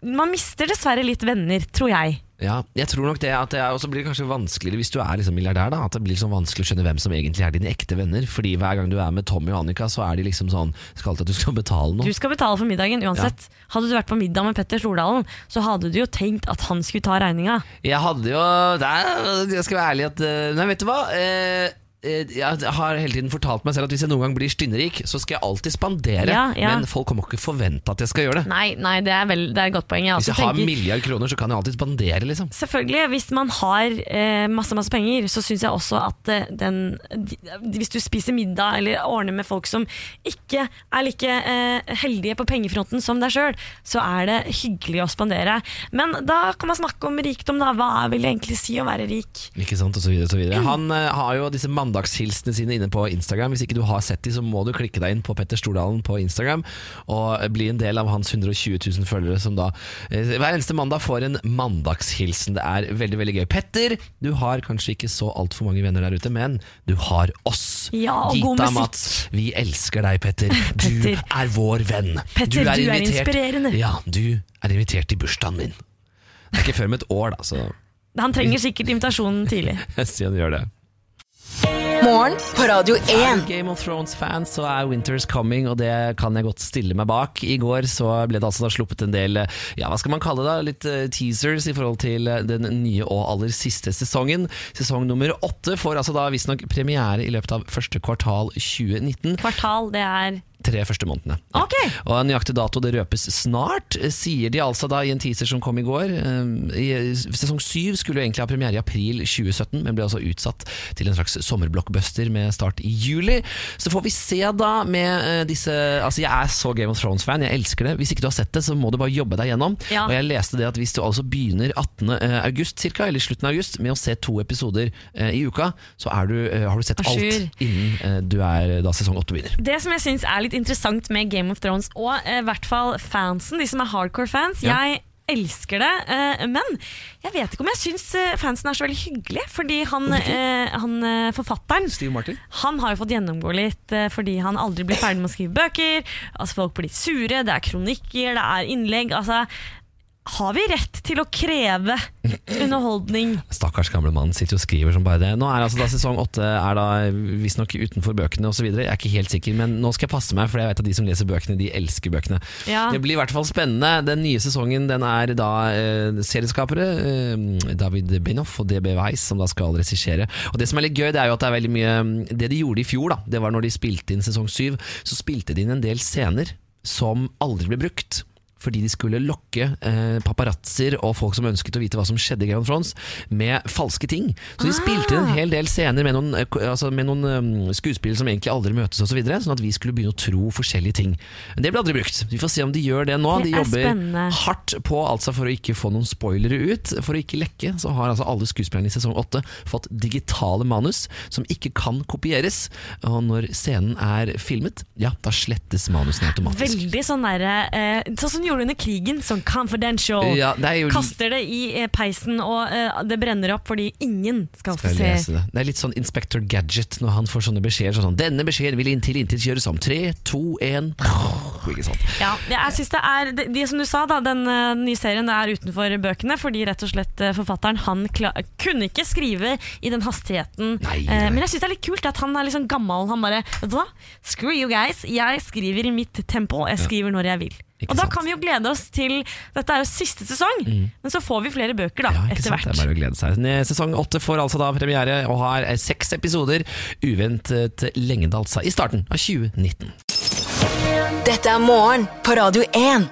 Man mister dessverre litt venner, tror jeg. Ja, jeg tror nok det at det også Og så blir kanskje vanskeligere hvis du er liksom milliardær. da At det blir sånn vanskelig å skjønne hvem som egentlig er dine ekte venner. Fordi hver gang du er med Tommy og Annika, så er de liksom sånn Skal alltid at du skal betale noe. Du skal betale for middagen uansett. Hadde du vært på middag med Petter Stordalen, så hadde du jo tenkt at han skulle ta regninga. Jeg hadde jo det er, Jeg skal være ærlig at eh, Nei, vet du hva? Eh, jeg har hele tiden fortalt meg selv at hvis jeg noen gang blir stynnerik, så skal jeg alltid spandere. Ja, ja. Men folk kommer ikke forvente at jeg skal gjøre det. Nei, nei det, er vel, det er et godt poeng. Jeg Hvis jeg har en milliard kroner, så kan jeg alltid spandere, liksom. Selvfølgelig, hvis man har eh, masse masse penger, så syns jeg også at eh, den de, Hvis du spiser middag eller ordner med folk som ikke er like eh, heldige på pengefronten som deg sjøl, så er det hyggelig å spandere. Men da kan man snakke om rikdom, da. Hva vil det egentlig si å være rik? Ikke sant, og så videre, og så videre. Han eh, har jo disse mandagshilsene sine inne på Instagram. Hvis ikke du har sett de, så må du klikke deg inn på Petter Stordalen på Instagram og bli en del av hans 120 000 følgere, som da eh, hver eneste mandag får en mandagshilsen. Det er veldig, veldig gøy. Petter, du har kanskje ikke så altfor mange venner der ute, men du har oss. Ja, og god Gita musikk. Mats, vi elsker deg, Petter. Du Petter. er vår venn. Petter, du er invitert- inspirerende. Ja, du er invitert til bursdagen min. Det er ikke før om et år, da, så Han trenger sikkert invitasjonen tidlig. jeg sier han gjør det. Morgen på Radio 1. Er Game of Thrones-fan, så er Winter's Coming, og det kan jeg godt stille meg bak. I går så ble det altså da sluppet en del ja, hva skal man kalle det, da? litt eh, teasers i forhold til eh, den nye og aller siste sesongen. Sesong nummer åtte får altså da visstnok premiere i løpet av første kvartal 2019. Kvartal, det er Tre første månedene. Ok! Og en nøyaktig dato det røpes snart, eh, sier de altså da i en teaser som kom i går. Eh, I sesong syv skulle jo egentlig ha premiere i april 2017, men ble altså utsatt til en slags sommerblockbuster med start i juli. Så får vi se da med eh, disse Altså jeg er så Game of Thrones-fan, jeg elsker det. Hvis ikke du har sett det, så må du bare jobbe deg gjennom. Ja. Og jeg leste det at hvis du altså begynner 18. august cirka, eller slutten av august, med å se to episoder eh, i uka, så er du, eh, har du sett alt innen eh, du er da sesong åtte begynner. Det som jeg synes er litt interessant med Game of Thrones, og eh, i hvert fall fansen, de som er hardcore fans Ja. Jeg elsker det, eh, men jeg vet ikke om jeg syns eh, fansen er så veldig hyggelig. Fordi han, han forfatteren Steve Martin? han har jo fått gjennomgå litt fordi han aldri blir ferdig med å skrive bøker. Altså Folk blir litt sure, det er kronikker, det er innlegg. Altså, har vi rett til å kreve underholdning? Stakkars gamle mann sitter og skriver som bare det. Nå er altså da Sesong åtte er da visstnok utenfor bøkene osv. Jeg er ikke helt sikker, men nå skal jeg passe meg, for jeg vet at de som leser bøkene, de elsker bøkene. Ja. Det blir i hvert fall spennende. Den nye sesongen den er da eh, serieskapere eh, David Benoff og DB Weiss som da skal regissere. Og Det som er litt gøy, det er jo at det er veldig mye Det de gjorde i fjor, da det var når de spilte inn sesong syv, så spilte de inn en del scener som aldri ble brukt. Fordi de skulle lokke eh, paparazzoer og folk som ønsket å vite hva som skjedde i Grand of med falske ting. Så de spilte en hel del scener med noen, eh, altså med noen um, skuespillere som egentlig aldri møtes osv., så videre, sånn at vi skulle begynne å tro forskjellige ting. Men det ble aldri brukt. Vi får se om de gjør det nå. Det de er jobber spennende. hardt på altså for å ikke få noen spoilere ut. For å ikke lekke, så har altså alle skuespillerne i sesong åtte fått digitale manus som ikke kan kopieres. Og når scenen er filmet, ja, da slettes manusene automatisk. Veldig sånn derre eh, Sånn gjorde under krigen, sånn confidential. Ja, det jo Kaster det i eh, peisen, og uh, det brenner opp fordi ingen skal skal få se. det. Det er litt sånn Inspector Gadget når han får sånne beskjeder. Sånn, 'Denne beskjeden vil inntil intet gjøres om. Tre, to, én Ikke sant. Ja, jeg synes det er det, det som du sa, da, den eh, nye serien er utenfor bøkene, fordi rett og slett forfatteren han kunne ikke skrive i den hastigheten. Nei, nei. men jeg syns det er litt kult at han er litt sånn gammel. Han bare Vet du hva, screw you guys, jeg skriver i mitt tempo, jeg skriver når jeg vil. Ikke Og da sant. da kan vi jo glede oss til Dette er jo siste sesong, men så får vi flere bøker da, Ja, etter sant? Det er bare å glede seg. Sesong åtte får altså da premiere og har eh, seks episoder. Uventet lengde, altså. I starten av 2019. Dette er morgen på Radio 1.